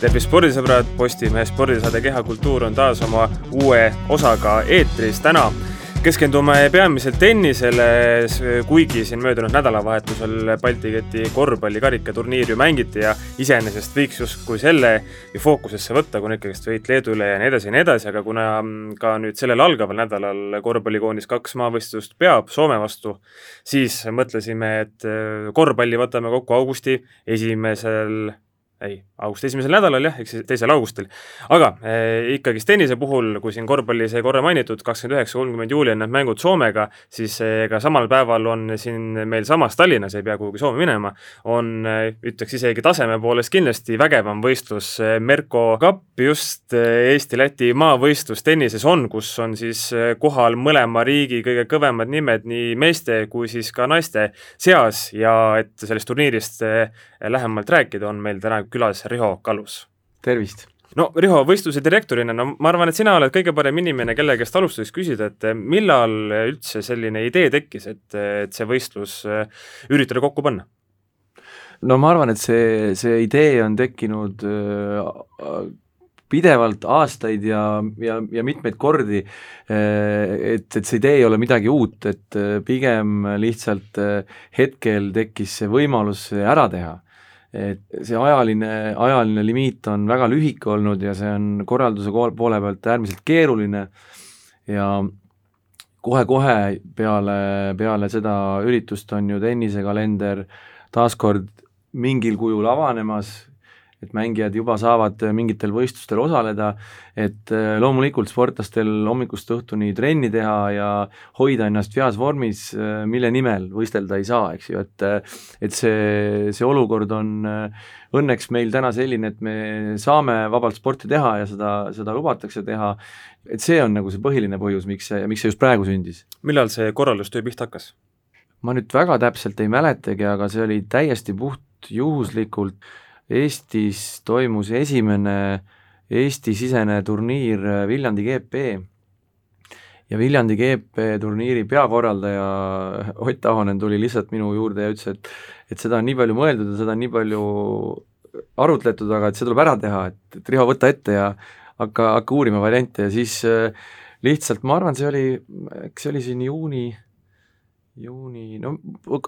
tervist, spordisõbrad, Postimehe spordisaade Kehakultuur on taas oma uue osaga eetris. täna keskendume peamiselt tennisele, kuigi siin möödunud nädalavahetusel Balti keti korvpalli karikaturniiri ju mängiti ja iseenesest võiks justkui selle fookusesse võtta, kuna ikkagist võit Leedule ja nii edasi ja nii edasi, aga kuna ka nüüd sellel algaval nädalal korvpallikoonis kaks maavõistlust peab Soome vastu, siis mõtlesime, et korvpalli võtame kokku augusti esimesel ei, augusti esimesel nädalal jah, ehk siis teisel augustil. aga eh, ikkagist tennise puhul, kui siin korvpalli sai korra mainitud, kakskümmend üheksa, kolmkümmend juuli on need mängud Soomega, siis eh, ka samal päeval on siin meil samas Tallinnas, ei pea kuhugi Soome minema, on eh, ütleks isegi taseme poolest kindlasti vägevam võistlus eh,, Merko Cup, just eh, Eesti-Läti maavõistlus tennises on, kus on siis eh, kohal mõlema riigi kõige kõvemad nimed nii meeste kui siis ka naiste seas ja et sellest turniirist eh, lähemalt rääkida, on meil täna külas Riho Kallus. tervist! no Riho, võistluse direktorina, no ma arvan, et sina oled kõige parem inimene, kelle käest alustuseks küsida, et millal üldse selline idee tekkis, et, et see võistlus üritada kokku panna? no ma arvan, et see, see idee on tekkinud pidevalt aastaid ja, ja, ja mitmeid kordi, et, et see idee ei ole midagi uut, et pigem lihtsalt hetkel tekkis see võimalus ära teha et see ajaline, ajaline limiit on väga lühike olnud ja see on korralduse poole pealt äärmiselt keeruline. Ja kohe-kohe peale, peale seda üritust on ju tennisekalender taaskord mingil kujul avanemas, et mängijad juba saavad mingitel võistlustel osaleda, et äh, loomulikult sportlastel hommikust õhtuni trenni teha ja hoida ennast heas vormis, äh, mille nimel võistelda ei saa, eks ju, et äh, et see, see olukord on õnneks meil täna selline, et me saame vabalt sporti teha ja seda, seda lubatakse teha, et see on nagu see põhiline põhjus, miks see, miks see just praegu sündis. millal see korraldustöö pihta hakkas? ma nüüd väga täpselt ei mäletagi, aga see oli täiesti puht juhuslikult Eestis toimus esimene Eesti-sisene turniir Viljandi GP ja Viljandi GP turniiri peakorraldaja Ott Ahonen tuli lihtsalt minu juurde ja ütles, et et seda on nii palju mõeldud ja seda on nii palju arutletud, aga et see tuleb ära teha, et, et Riho, võta ette ja hakka, hakka uurima variante. Ja siis äh, lihtsalt ma arvan, see oli, eks see oli siin juuni juuni, no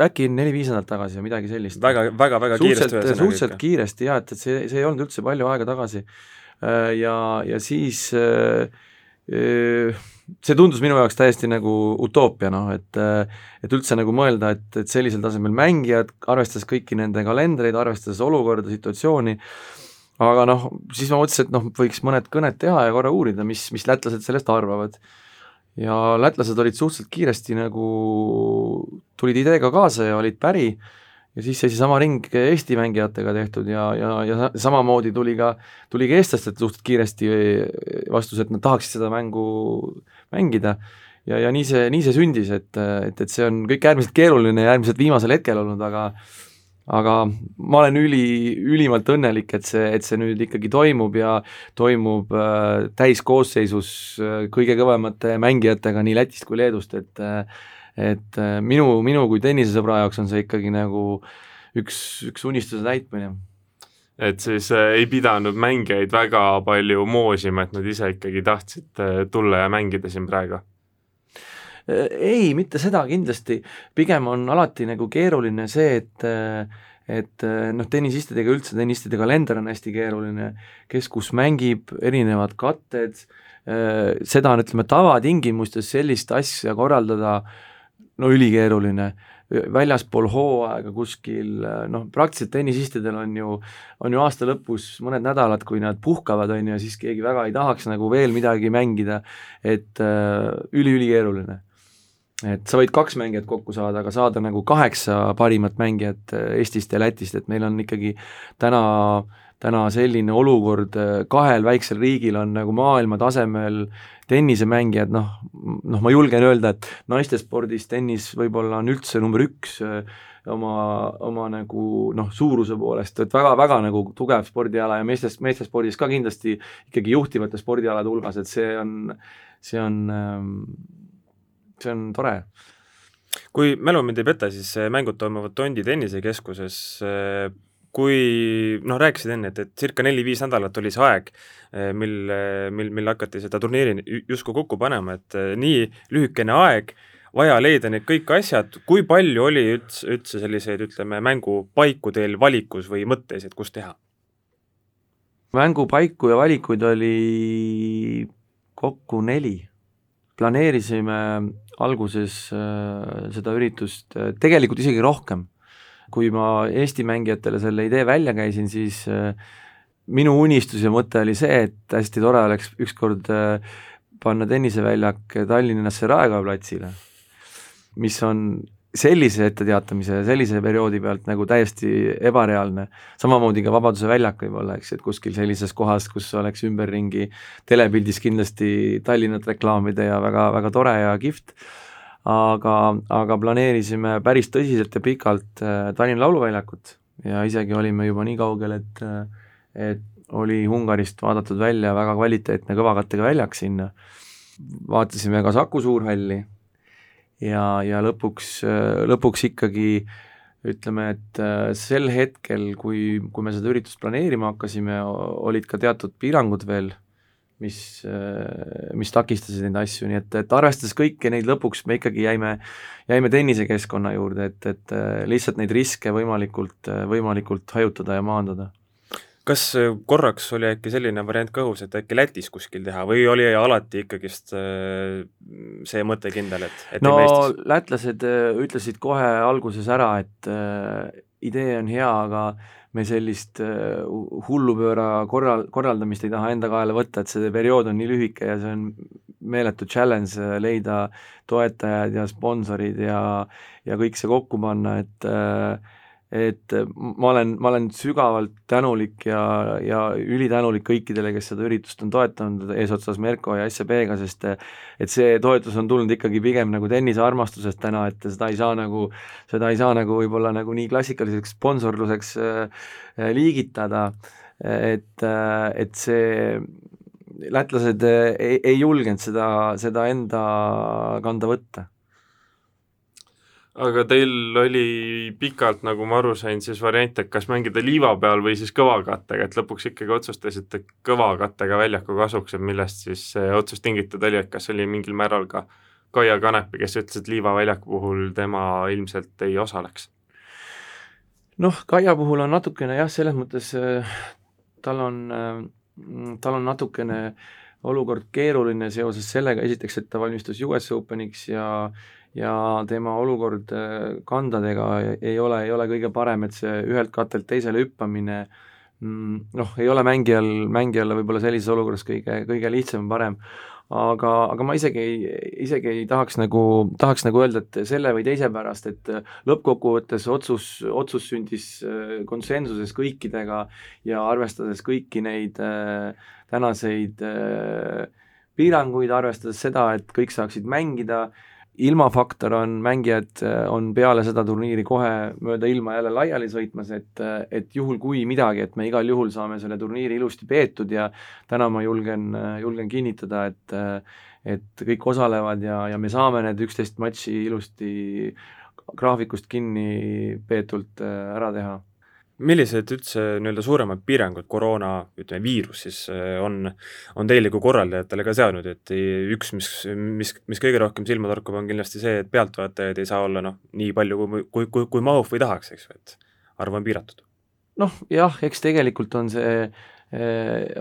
äkki neli-viis nädalat tagasi või midagi sellist. väga, väga, väga kiiresti ühesõnaga. suhteliselt kiiresti jaa, et, et see, see ei olnud üldse palju aega tagasi. Äh, ja, ja siis äh, äh, see tundus minu jaoks täiesti nagu utoopia, noh, et et üldse nagu mõelda, et, et sellisel tasemel mängijad, arvestades kõiki nende kalendreid, arvestades olukorda, situatsiooni, aga noh, siis ma mõtlesin, et noh, võiks mõned kõned teha ja korra uurida, mis, mis lätlased sellest arvavad ja lätlased olid suhteliselt kiiresti nagu, tulid ideega kaasa ja olid päri. Ja siis sai seesama ring Eesti mängijatega tehtud ja, ja, ja samamoodi tuli ka, tuli ka eestlastelt suhteliselt kiiresti vastus, et nad tahaksid seda mängu mängida. Ja, ja nii see, nii see sündis, et, et, et see on kõik äärmiselt keeruline ja äärmiselt viimasel hetkel olnud, aga aga ma olen üli, ülimalt õnnelik, et see, et see nüüd ikkagi toimub ja toimub äh, täiskoosseisus äh, kõige kõvemate mängijatega nii Lätist kui Leedust, et äh, et äh, minu, minu kui tennisesõbra jaoks on see ikkagi nagu üks, üks unistuse täitmine et siis äh, ei pidanud mängijaid väga palju moosima, et nad ise ikkagi tahtsid äh, tulla ja mängida siin praegu? Äh, ei, mitte seda kindlasti, pigem on alati nagu keeruline see, et et noh, tennisistidega üldse, tennistide kalender on hästi keeruline, kes kus mängib, erinevad katted, seda on, ütleme, tavatingimustes sellist asja korraldada no ülikeeruline, väljaspool hooaega kuskil noh, praktiliselt tennisistidel on ju, on ju aasta lõpus mõned nädalad, kui nad puhkavad, on ju, ja siis keegi väga ei tahaks nagu veel midagi mängida, et üli-ülikeeruline et sa võid kaks mängijat kokku saada, aga saada nagu kaheksa parimat mängijat äh, Eestist ja Lätist, et meil on ikkagi täna, täna selline olukord, äh, kahel väiksel riigil on nagu maailma tasemel tennisemängijad, noh, noh ma julgen öelda, et naistespordis tennis võib-olla on üldse number üks äh, oma, oma nagu noh, suuruse poolest, et väga-väga nagu tugev spordiala ja meestes, meestespordis ka kindlasti ikkagi juhtivate spordialade hulgas, et see on, see on ähm, see on tore. kui mälu mind ei peta, siis mängud toimuvad Tondi tennisekeskuses, kui noh, rääkisid enne, et, et circa neli-viis nädalat oli see aeg, mil, mil, mil hakati seda turniiri justkui kokku panema, et nii lühikene aeg, vaja leida need kõik asjad, kui palju oli üldse, üldse selliseid, ütleme, mängupaiku teil valikus või mõtteis, et kus teha? mängupaiku ja valikuid oli kokku neli. Planeerisime alguses äh, seda üritust äh, tegelikult isegi rohkem. kui ma Eesti mängijatele selle idee välja käisin, siis äh, minu unistus ja mõte oli see, et hästi tore oleks ükskord panna tenniseväljak Tallinnasse Raekoja platsile, mis on sellise etteteatamise ja sellise perioodi pealt nagu täiesti ebareaalne. samamoodi ka Vabaduse väljak võib-olla, eks, et kuskil sellises kohas, kus oleks ümberringi telepildis kindlasti Tallinnat reklaamida ja väga, väga tore ja kihvt, aga, aga planeerisime päris tõsiselt ja pikalt äh, Tallinna Lauluväljakut ja isegi olime juba nii kaugel, et et oli Ungarist vaadatud välja väga kvaliteetne kõvakattega väljak sinna, vaatasime ka Saku Suurhalli ja, ja lõpuks, lõpuks ikkagi ütleme, et äh, sel hetkel, kui, kui me seda üritust planeerima hakkasime, olid ka teatud piirangud veel, mis, äh, mis takistasid neid asju, nii et, et arvestades kõiki neid, lõpuks me ikkagi jäime, jäime tennisekeskkonna juurde, et, et äh, lihtsalt neid riske võimalikult, võimalikult hajutada ja maandada kas äh, korraks oli äkki selline variant ka õhus, et äkki Lätis kuskil teha või oli alati ikkagist äh, see mõte kindel, et, et no lätlased äh, ütlesid kohe alguses ära, et äh, idee on hea, aga me sellist äh, hullupööra korral, korraldamist ei taha enda kaela võtta, et see periood on nii lühike ja see on meeletu challenge leida toetajad ja sponsorid ja, ja kõik see kokku panna, et äh, et ma olen, ma olen sügavalt tänulik ja, ja ülitänulik kõikidele, kes seda üritust on toetanud, eesotsas Merko ja SEB-ga, sest et see toetus on tulnud ikkagi pigem nagu tennisearmastusest täna, et seda ei saa nagu, seda ei saa nagu võib-olla nagu nii klassikaliseks sponsorluseks äh, liigitada, et, äh, et see lätlased ei, ei julgenud seda, seda enda kanda võtta aga teil oli pikalt, nagu ma aru sain, siis variant, et kas mängida liiva peal või siis kõvakattega, et lõpuks ikkagi otsustasite kõvakattega väljaku kasuks, et millest siis see otsus tingitud oli, et kas oli mingil määral ka Kaia Kanepi, kes ütles, et liivaväljaku puhul tema ilmselt ei osaleks? noh, Kaia puhul on natukene jah, selles mõttes äh, tal on, äh, tal on natukene olukord keeruline seoses sellega, esiteks, et ta valmistus US Openiks ja ja tema olukord äh, kandadega ei ole, ei ole kõige parem, et see ühelt katelt teisele hüppamine mm, noh, ei ole mängijal, mängijale võib-olla sellises olukorras kõige, kõige lihtsam, parem, aga, aga ma isegi ei, isegi ei tahaks nagu, tahaks nagu öelda, et selle või teise pärast, et lõppkokkuvõttes otsus, otsus sündis äh, konsensuses kõikidega ja arvestades kõiki neid äh, tänaseid äh, piiranguid, arvestades seda, et kõik saaksid mängida äh,, ilmafaktor on, mängijad äh, on peale seda turniiri kohe mööda ilma jälle laiali sõitmas, et, äh, et juhul kui midagi, et me igal juhul saame selle turniiri ilusti peetud ja täna ma julgen, äh, julgen kinnitada, et et kõik osalevad ja, ja me saame need üksteist matši ilusti graafikust kinni peetult ära teha millised üldse nii-öelda suuremad piirangud koroona, ütleme viirus siis äh, on, on teile kui korraldajatele ka seadnud, et üks, mis, mis, mis kõige rohkem silma torkab, on kindlasti see, et pealtvaatajaid ei saa olla noh, nii palju, kui, kui, kui, kui mahub või tahaks, eks ju, et arv on piiratud. noh jah, eks tegelikult on see äh,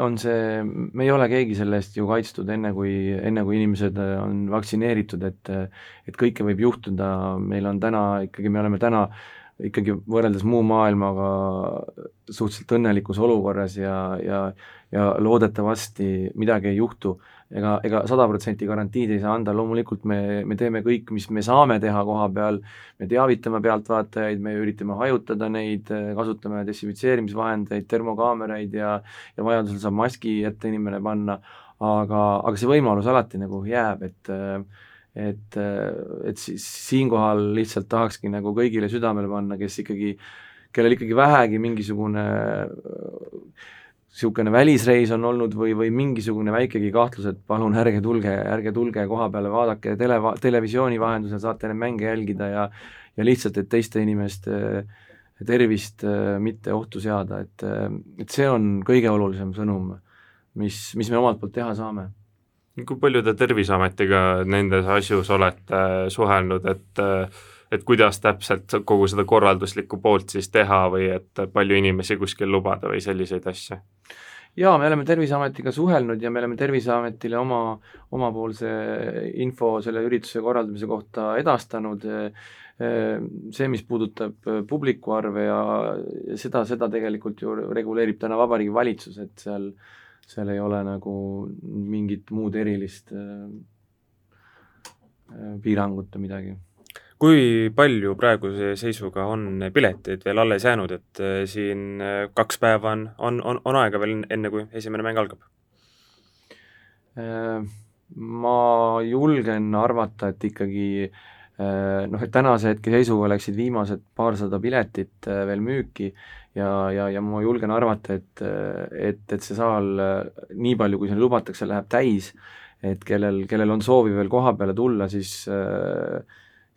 on see, me ei ole keegi selle eest ju kaitstud, enne kui, enne kui inimesed on vaktsineeritud, et et kõike võib juhtuda, meil on täna ikkagi, me oleme täna äh, ikkagi võrreldes muu maailmaga suhteliselt õnnelikus olukorras ja, ja ja loodetavasti midagi ei juhtu. Ega, ega sada protsenti garantiid ei saa anda, loomulikult me, me teeme kõik, mis me saame teha koha peal, me teavitame pealtvaatajaid, me üritame hajutada neid, kasutame desinfitseerimisvahendeid, termokaameraid ja ja vajadusel saab maski ette inimene panna, aga, aga see võimalus alati nagu jääb, et äh, et, et siis siinkohal lihtsalt tahakski nagu kõigile südamele panna, kes ikkagi, kellel ikkagi vähegi mingisugune niisugune välisreis on olnud või, või mingisugune väikegi kahtlus, et palun ärge tulge, ärge tulge koha peale, vaadake tele, televisiooni vahendusel saate neid mänge jälgida ja ja lihtsalt, et teiste inimeste tervist äh, mitte ohtu seada, et, äh, et see on kõige olulisem sõnum, mis, mis me omalt poolt teha saame. Kui palju te Terviseametiga nendes asjus olete suhelnud, et et kuidas täpselt kogu seda korralduslikku poolt siis teha või et palju inimesi kuskil lubada või selliseid asju? jaa, me oleme Terviseametiga suhelnud ja me oleme Terviseametile oma, omapoolse info selle ürituse korraldamise kohta edastanud, see, mis puudutab publiku arve ja seda, seda tegelikult ju reguleerib täna Vabariigi Valitsus, et seal, seal ei ole nagu mingit muud erilist piirangut või midagi kui palju praeguse seisuga on pileteid veel alles jäänud, et äh, siin äh, kaks päeva on, on, on, on aega veel enne, kui esimene mäng algab? Äh, ma julgen arvata, et ikkagi noh, et tänase hetke seisuga läksid viimased paarsada piletit veel müüki ja, ja, ja ma julgen arvata, et, et, et see saal nii palju, kui sinna lubatakse, läheb täis, et kellel, kellel on soovi veel koha peale tulla, siis äh,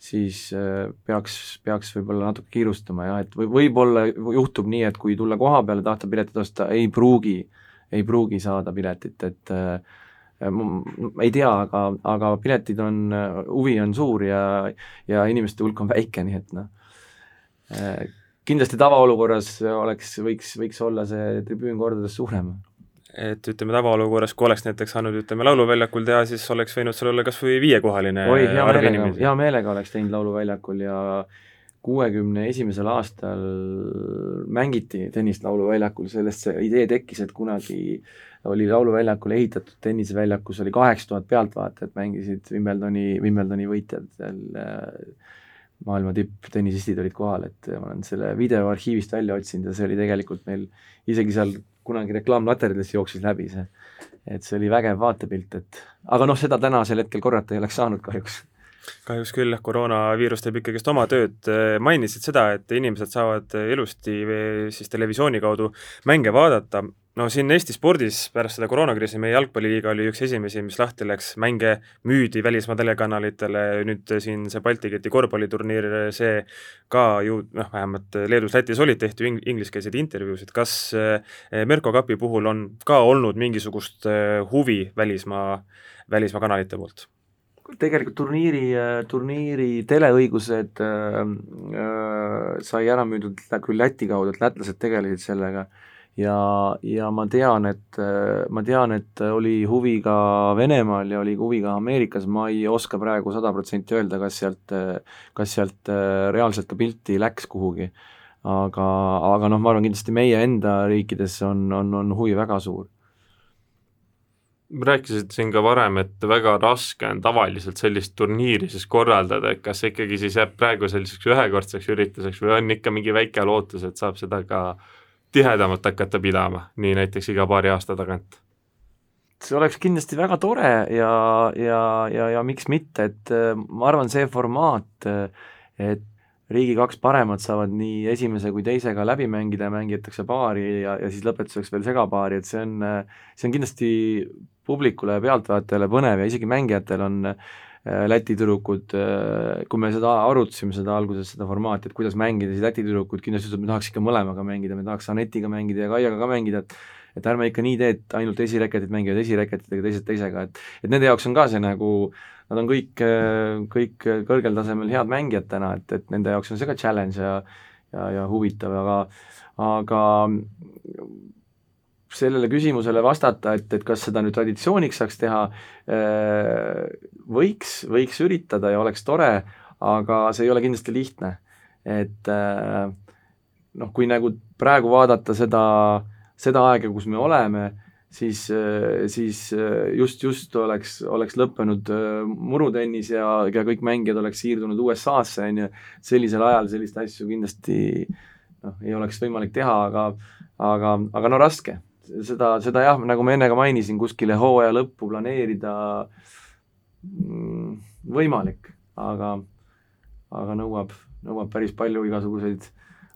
siis äh, peaks, peaks võib-olla natuke kiirustama jah, et või võib-olla juhtub nii, et kui tulla koha peale, tahta piletit osta, ei pruugi, ei pruugi saada piletit, et äh, ma ei tea, aga, aga piletid on, huvi on suur ja, ja inimeste hulk on väike, nii et noh, äh, kindlasti tavaolukorras oleks, võiks, võiks olla see tribüün kordades suurem. Et ütleme, tavaolukorras, kui oleks näiteks saanud, ütleme, Lauluväljakul teha, siis oleks võinud seal olla kas või viiekohaline oi, hea meelega, hea meelega oleks teinud Lauluväljakul ja kuuekümne esimesel aastal mängiti tennist Lauluväljakul, sellest see idee tekkis, et kunagi oli Lauluväljakul ehitatud tenniseväljak, kus oli kaheksa tuhat pealtvaatajat, mängisid Wimbledoni, Wimbledoni võitjad seal äh, maailma tipptennisistid olid kohal, et ma olen selle video arhiivist välja otsinud ja see oli tegelikult meil isegi seal kunagi reklaamlaterdalis jooksis läbi see, et see oli vägev vaatepilt, et aga noh, seda tänasel hetkel korrata ei oleks saanud kahjuks kahjuks küll, koroonaviirus teeb ikkagist oma tööd, mainisid seda, et inimesed saavad ilusti siis televisiooni kaudu mänge vaadata, no siin Eesti spordis pärast seda koroonakriisi meie jalgpalliliiga oli üks esimesi, mis lahti läks, mänge müüdi välismaa telekanalitele, nüüd siin see Balti keti korvpalliturniir, see ka ju noh, vähemalt Leedus-Lätis olid, tehti ing-, ingliskeelseid intervjuusid, kas eh, Merko Kapi puhul on ka olnud mingisugust eh, huvi välismaa, välismaa kanalite poolt? Tegelikult turniiri, turniiri teleõigused äh, äh, sai ära müüdud küll Läti kaudu, et lätlased tegelesid sellega. Äh,, ja, ja ma tean, et, ma tean, et oli huvi ka Venemaal ja oli huvi ka Ameerikas, ma ei oska praegu sada protsenti öelda, kas sealt, kas sealt reaalselt ka pilti läks kuhugi. aga, aga noh, ma arvan kindlasti meie enda riikides on, on, on huvi väga suur rääkisid siin ka varem, et väga raske on tavaliselt sellist turniiri siis korraldada, et kas see ikkagi siis jääb praegu selliseks ühekordseks ürituseks või on ikka mingi väike lootus, et saab seda ka tihedamalt hakata pidama, nii näiteks iga paari aasta tagant? see oleks kindlasti väga tore ja, ja, ja, ja miks mitte, et äh, ma arvan, see formaat, äh, et riigi kaks paremat saavad nii esimese kui teisega läbi mängida ja mängitakse paari ja, ja siis lõpetuseks veel segapaari, et see on, äh, see on kindlasti publikule ja pealtvaatajale põnev ja isegi mängijatel on äh, Äh, Läti tüdrukud, äh, kui me seda arutasime, seda alguses, seda formaati, et kuidas mängida, siis Läti tüdrukud kindlasti ütlesid, et me tahaks ikka mõlemaga mängida, me tahaks Anetiga mängida ja Kaiaga ka mängida, et et ärme ikka nii tee, et ainult esireketid mängivad esireketidega, teised teisega, et et nende jaoks on ka see nagu, nad on kõik, kõik kõrgel tasemel head mängijad täna, et, et nende jaoks on see ka challenge ja ja, ja huvitav, aga aga sellele küsimusele vastata, et, et kas seda nüüd traditsiooniks saaks teha, äh, võiks, võiks üritada ja oleks tore, aga see ei ole kindlasti lihtne. et äh, noh, kui nagu praegu vaadata seda, seda aega, kus me oleme, siis, äh, siis just, just oleks, oleks lõppenud murutennis ja, ja kõik mängijad oleks siirdunud USA-sse, on ju, sellisel ajal selliseid asju kindlasti noh, ei oleks võimalik teha, aga aga, aga no raske seda, seda jah, nagu ma enne ka mainisin, kuskile hooaja lõppu planeerida mm, võimalik, aga, aga nõuab, nõuab päris palju igasuguseid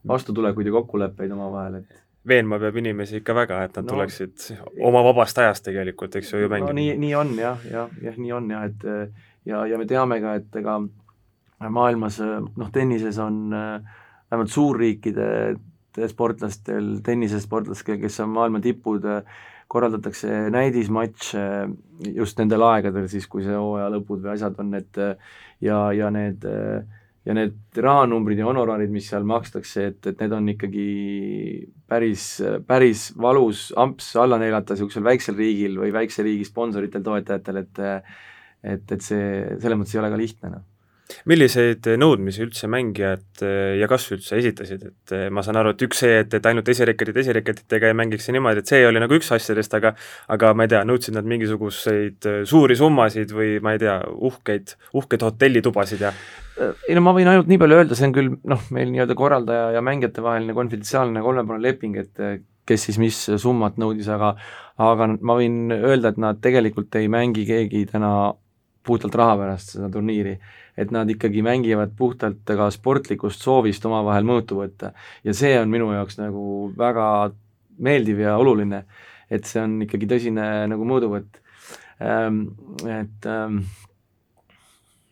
vastutulekuid ja kokkuleppeid omavahel, et veenma peab inimesi ikka väga, et nad no, tuleksid oma vabast ajast tegelikult, eks ju, ju mängima. no nii, nii on jah, jah, jah, nii on jah, et ja, ja me teame ka, et ega maailmas noh, tennises on, vähemalt suurriikide sportlastel, tennisesportlastel, kes on maailma tipud, korraldatakse näidismatše just nendel aegadel siis, kui see hooaja lõpud või asjad on, et ja, ja need ja need rahanumbrid ja honorarid, mis seal makstakse, et, et need on ikkagi päris, päris valus amps alla neelata niisugusel väiksel riigil või väikse riigi sponsoritel, toetajatel, et et, et see selles mõttes ei ole ka lihtne, noh milliseid nõudmisi üldse mängijad eh, ja kas üldse esitasid, et eh, ma saan aru, et üks see, et, et ainult esireketid esireketitega ei mängiks ja niimoodi, et see oli nagu üks asjadest, aga aga ma ei tea, nõudsid nad mingisuguseid eh, suuri summasid või ma ei tea, uhkeid, uhkeid hotellitubasid ja ei no ma võin ainult nii palju öelda, see on küll noh, meil nii-öelda korraldaja ja mängijate vaheline konfidentsiaalne kolmepoolne leping, et kes siis mis summat nõudis, aga aga ma võin öelda, et nad tegelikult ei mängi keegi täna puhtalt raha pärast seda turniiri et nad ikkagi mängivad puhtalt ka sportlikust soovist omavahel mõõtu võtta. ja see on minu jaoks nagu väga meeldiv ja oluline, et see on ikkagi tõsine nagu mõõduvõtt ähm,. et ähm,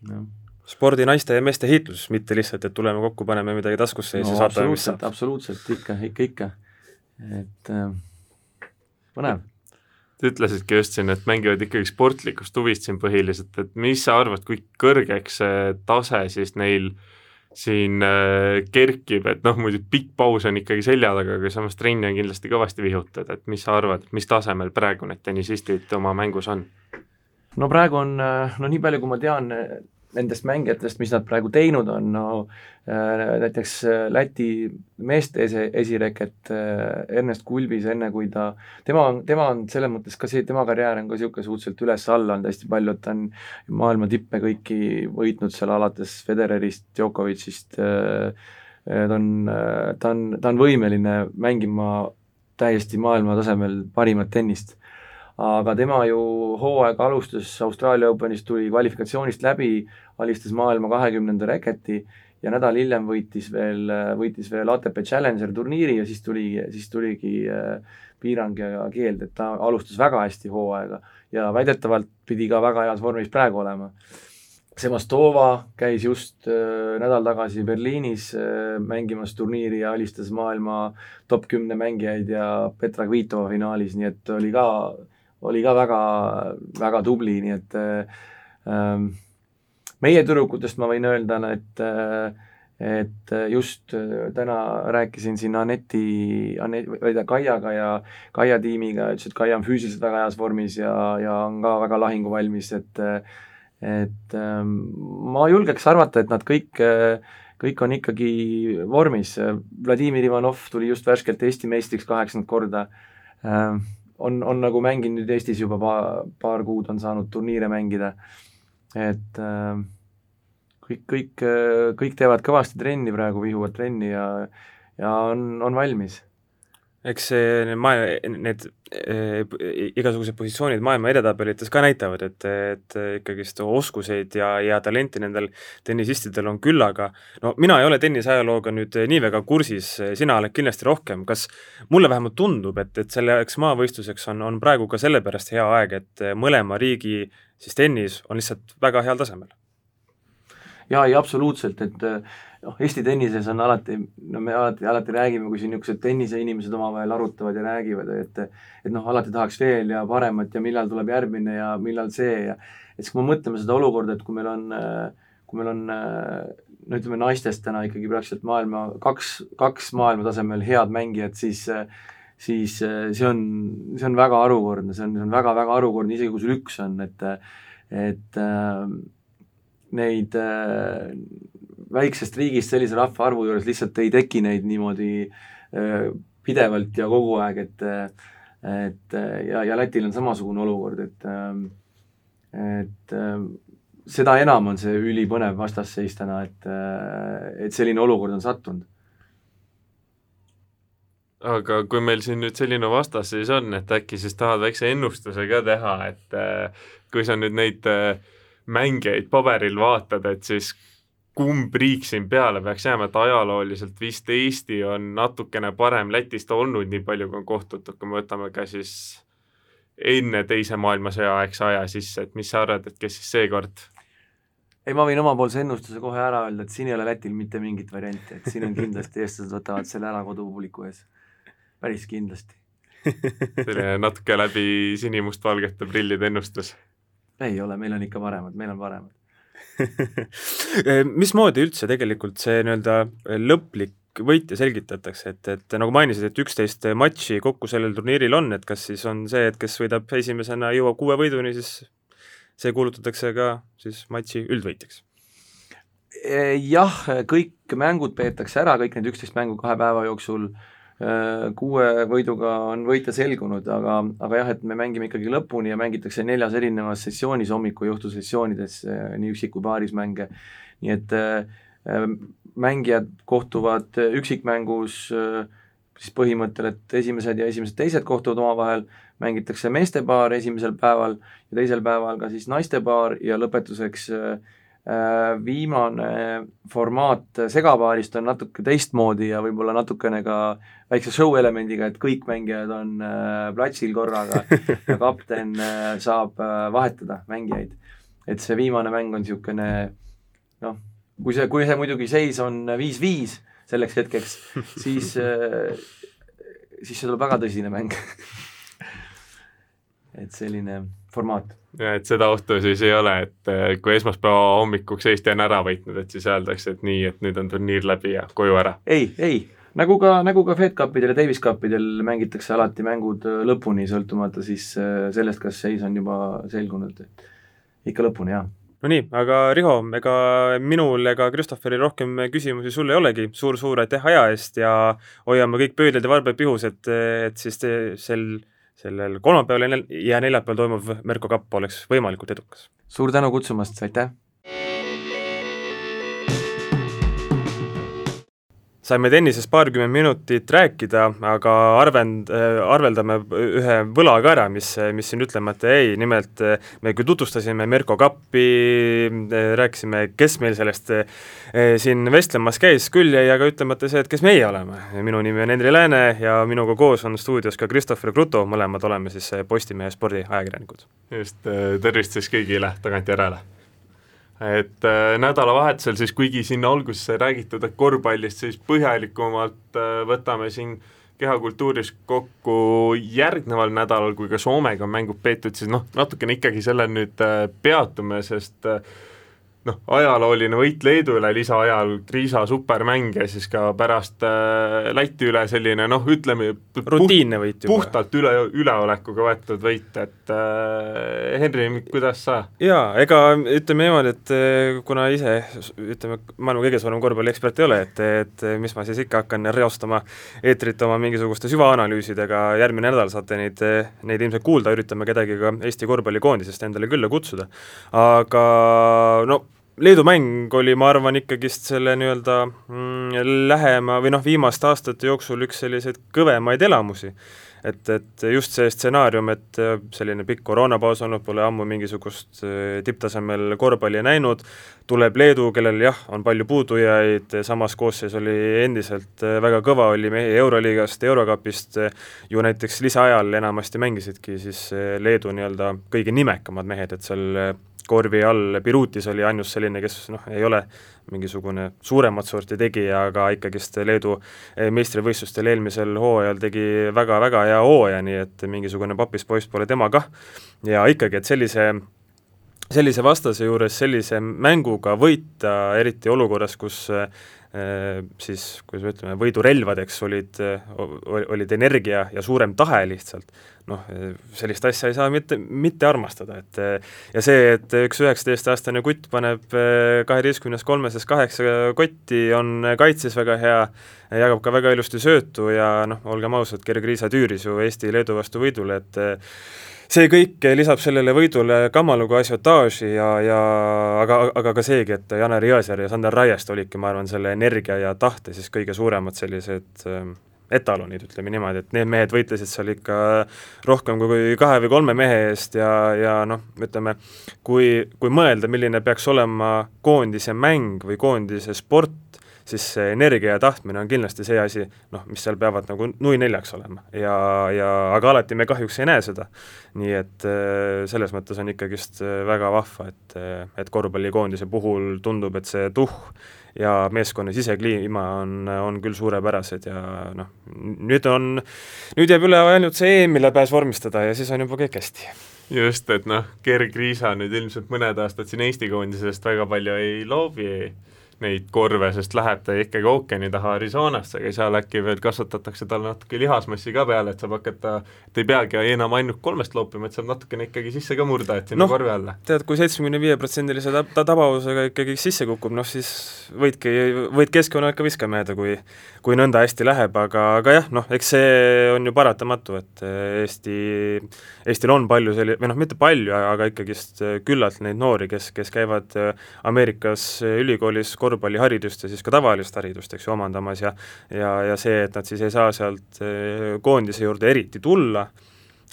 noh spordi naiste ja meeste hiitlus, mitte lihtsalt, et tuleme kokku, paneme midagi taskusse ja no, siis vaatame, mis saab. absoluutselt, ikka, ikka, ikka. et äh, põnev ütlesidki just siin, et mängivad ikkagi sportlikust huvist siin põhiliselt, et mis sa arvad, kui kõrgeks see tase siis neil siin äh, kerkib, et noh, muidu pikk paus on ikkagi selja taga, aga samas trenni on kindlasti kõvasti vihutud, et mis sa arvad, mis tasemel praegu need tennisistid oma mängus on? no praegu on, äh, no nii palju, kui ma tean, nendest mängijatest, mis nad praegu teinud on, no äh, näiteks äh, Läti meeste esi, esireket äh, Ernest Kulbis, enne kui ta, tema on, tema on selles mõttes ka see, tema karjäär on ka niisugune suhteliselt üles-alla olnud hästi palju, et ta on maailma tippe kõiki võitnud seal alates Federerist, Djokovicist, ta on, ta on, ta on võimeline mängima täiesti maailma tasemel parimat tennist aga tema ju hooaega alustas Austraalia Openis, tuli kvalifikatsioonist läbi, alistas maailma kahekümnenda reketi ja nädal hiljem võitis veel, võitis veel ATP Challenger turniiri ja siis tuli, siis tuligi äh, piirang ja keeld, et ta alustas väga hästi hooaega ja väidetavalt pidi ka väga heas vormis praegu olema. Semastova käis just äh, nädal tagasi Berliinis äh, mängimas turniiri ja alistas maailma top kümne mängijaid ja Petra Kvitova finaalis, nii et oli ka oli ka väga, väga tubli, nii et äh, meie tüdrukutest ma võin öelda, et äh, et just täna rääkisin siin Aneti, Aneti, või ta Kaiaga ja Kaia tiimiga, ütles, et Kaia on füüsiliselt väga heas vormis ja, ja on ka väga lahinguvalmis, et et ähm, ma julgeks arvata, et nad kõik, kõik on ikkagi vormis. Vladimir Ivanov tuli just värskelt Eesti meistriks kaheksandat korda ähm, on, on nagu mänginud Eestis juba paar, paar kuud, on saanud turniire mängida, et äh, kõik, kõik, kõik teevad kõvasti trenni praegu, vihuvad trenni ja, ja on, on valmis eks see maa-, need äh, igasugused positsioonid maailma edetabelites ka näitavad, et, et ikkagist oskuseid ja, ja talenti nendel tennisistidel on küllaga. no mina ei ole tennisajalooga nüüd nii väga kursis, sina oled kindlasti rohkem, kas mulle vähemalt tundub, et, et selleks maavõistluseks on, on praegu ka sellepärast hea aeg, et mõlema riigi siis tennis on lihtsalt väga heal tasemel? jaa, ei absoluutselt, et noh, Eesti tennises on alati, no me alati, alati räägime, kui siin niisugused tenniseinimesed omavahel arutavad ja räägivad, et et noh, alati tahaks veel ja paremat ja millal tuleb järgmine ja millal see ja et siis, kui me mõtleme seda olukorda, et kui meil on, kui meil on no ütleme, naistest täna ikkagi praktiliselt maailma, kaks, kaks maailma tasemel head mängijat, siis siis see on, see on väga harukordne, see on, see on väga-väga harukordne, isegi kui sul üks on, et et äh, neid äh, väiksest riigist sellise rahvaarvu juures lihtsalt ei teki neid niimoodi äh, pidevalt ja kogu aeg, et et ja, ja Lätil on samasugune olukord, et et seda enam on see ülipõnev vastasseis täna, et, et selline olukord on sattunud. aga kui meil siin nüüd selline vastasseis on, et äkki siis tahad väikse ennustuse ka teha, et kui sa nüüd neid mängijaid paberil vaatad, et siis kumb riik siin peale peaks jääma, et ajalooliselt vist Eesti on natukene parem Lätist olnud, nii palju kui on kohtutud, kui me võtame ka siis enne Teise maailmasõja aegse aja sisse, et mis sa arvad, et kes siis seekord ei, ma võin omapoolse ennustuse kohe ära öelda, et siin ei ole Lätil mitte mingit varianti, et siin on kindlasti eestlased võtavad selle ära kodupubliku ees. päris kindlasti. selline natuke läbi sinimustvalgete prillide ennustus. ei ole, meil on ikka paremad, meil on paremad mismoodi üldse tegelikult see nii-öelda lõplik võitja selgitatakse, et, et nagu mainisid, et üksteist matši kokku sellel turniiril on, et kas siis on see, et kes võidab esimesena, jõuab kuue võiduni, siis see kuulutatakse ka siis matši üldvõitjaks? Jah, kõik mängud peetakse ära, kõik need üksteist mängu kahe päeva jooksul, kuue võiduga on võitja selgunud, aga, aga jah, et me mängime ikkagi lõpuni ja mängitakse neljas erinevas sessioonis, hommiku ja õhtusessioonides, nii üksik- kui paarismänge, nii et äh, mängijad kohtuvad üksikmängus äh, siis põhimõttel, et esimesed ja esimesed-teised kohtuvad omavahel, mängitakse meestepaar esimesel päeval ja teisel päeval ka siis naistepaar ja lõpetuseks äh, viimane formaat segapaarist on natuke teistmoodi ja võib-olla natukene ka väikse show elemendiga, et kõik mängijad on äh, platsil korraga ja kapten äh, saab äh, vahetada mängijaid. et see viimane mäng on niisugune noh, kui see, kui see muidugi seis on viis-viis selleks hetkeks, siis, äh, siis see tuleb väga tõsine mäng et selline formaat. ja et seda ohtu siis ei ole, et äh, kui esmaspäeva hommikuks Eesti on ära võitnud, et siis öeldakse, et nii, et nüüd on turniir läbi ja koju ära? ei, ei, nagu ka, nagu ka Fed Cupidel ja Davis Cupidel mängitakse alati mängud äh, lõpuni, sõltumata siis sellest, kas seis on juba selgunud, et ikka lõpuni, jaa no nii, aga Riho, ega minul ega Christopheril rohkem küsimusi sul ei olegi suur,, suur-suur aitäh aja eest ja hoiame kõik pöidlad ja varbad pihus, et, et siis te, sel, sellel kolmapäeval ja neljapäeval toimuv Merko kapp oleks võimalikult edukas. suur tänu kutsumast, aitäh! Saime tennisest paarkümmend minutit rääkida, aga arvend-, arveldame ühe võla ka ära, mis, mis siin ütlemata jäi, nimelt me küll tutvustasime Merko Kappi, rääkisime, kes meil sellest siin vestlemas käis, küll jäi aga ütlemata see, et kes meie oleme. minu nimi on Henri Lääne ja minuga koos on stuudios ka Christopher Kruto, mõlemad oleme siis Postimehe spordiajakirjanikud. just, tervist siis kõigile tagantjärele et äh, nädalavahetusel siis, kuigi siin alguses sai räägitud, et korvpallist, siis põhjalikumalt äh, võtame siin kehakultuuris kokku järgneval nädalal, kui ka Soomega on mängud peetud, siis noh, natukene ikkagi sellel nüüd äh, peatume, sest äh, noh, ajalooline võit Leedu üle lisaajal, Kriisa supermäng ja siis ka pärast äh, Läti üle selline noh, ütleme rutiinne võit juba. puhtalt üle, üleolekuga võetud võit, et äh, Henri, kuidas sa? jaa, ega ütleme niimoodi, et äh, kuna ise ütleme, maailma kõige suurem korvpalliekspert ei ole, et, et mis ma siis ikka hakkan reostama eetrit oma mingisuguste süvaanalüüsidega, järgmine nädal saate neid, neid ilmselt kuulda, üritame kedagi ka Eesti korvpallikoondisest endale külla kutsuda. aga no Leedu mäng oli, ma arvan, ikkagist selle nii-öelda mm, lähema või noh, viimaste aastate jooksul üks selliseid kõvemaid elamusi. Et, et just see stsenaarium, et selline pikk koroonapaus olnud, pole ammu mingisugust äh, tipptasemel korvpalli näinud, tuleb Leedu, kellel jah, on palju puudujaid, samas koosseis oli endiselt äh, väga kõva, oli mehi Euroliigast, Eurokapist, ju näiteks lisaajal enamasti mängisidki siis äh, Leedu nii-öelda kõige nimekamad mehed, et seal korvi all, Birutis oli ainus selline, kes noh, ei ole mingisugune suuremat sorti tegija, aga ikkagist Leedu eh, meistrivõistlustel eelmisel hooajal tegi väga-väga hea hooaja, nii et mingisugune papis poiss pole tema kah. ja ikkagi, et sellise sellise vastase juures sellise mänguga võita, eriti olukorras, kus Äh, siis kuidas me ütleme, võidurelvadeks olid, olid energia ja suurem tahe lihtsalt, noh, sellist asja ei saa mitte, mitte armastada, et ja see, et üks üheksateistaastane kutt paneb äh, kaheteistkümnes kolmeses kaheksa kotti, on kaitses väga hea, jagab ka väga ilusti söötu ja noh, olgem ausad, Gergriisa tüüris ju Eesti-Leedu vastu võidule, et see kõik lisab sellele võidule kamaluga asjotaaži ja, ja aga, aga ka seegi, et Janar Jõesaar ja Sander Raiest olidki, ma arvan, selle energia ja tahte siis kõige suuremad sellised äh, etalonid, ütleme niimoodi, et need mehed võitlesid seal ikka rohkem kui kahe või kolme mehe eest ja, ja noh, ütleme, kui, kui mõelda, milline peaks olema koondise mäng või koondise sport, siis see energia ja tahtmine on kindlasti see asi, noh, mis seal peavad nagu nui neljaks olema. Ja, ja aga alati me kahjuks ei näe seda. nii et äh, selles mõttes on ikkagist äh, väga vahva, et, äh, et korvpallikoondise puhul tundub, et see tuhh ja meeskonna sisekliima on, on küll suurepärased ja noh, nüüd on, nüüd jääb üle ainult see EM-ile pääs vormistada ja siis on juba kõik hästi. Just, et noh, Gerg Riisa nüüd ilmselt mõned aastad siin Eesti koondisest väga palju ei loobi neid korve, sest läheb ta ikkagi ookeani taha Arizonasse, aga seal äkki veel kasvatatakse tal natuke lihasmassi ka peale, et saab hakata, et ei peagi enam ainult kolmest loopima, et saab natukene ikkagi sisse ka murda, et sinna no, korvi alla. tead, kui seitsmekümne viie protsendilise ta-, ta tabavusega ikkagi sisse kukub, noh siis võidki, võid keskkonnal ikka viskama jääda, kui kui nõnda hästi läheb, aga, aga jah, noh, eks see on ju paratamatu, et Eesti, Eestil on palju selli-, või noh, mitte palju, aga ikkagist küllalt neid noori, kes, kes käivad Ameerikas ülikoolis korvpalliharidust ja siis ka tavalist haridust, eks ju, omandamas ja ja, ja see, et nad siis ei saa sealt eh, koondise juurde eriti tulla,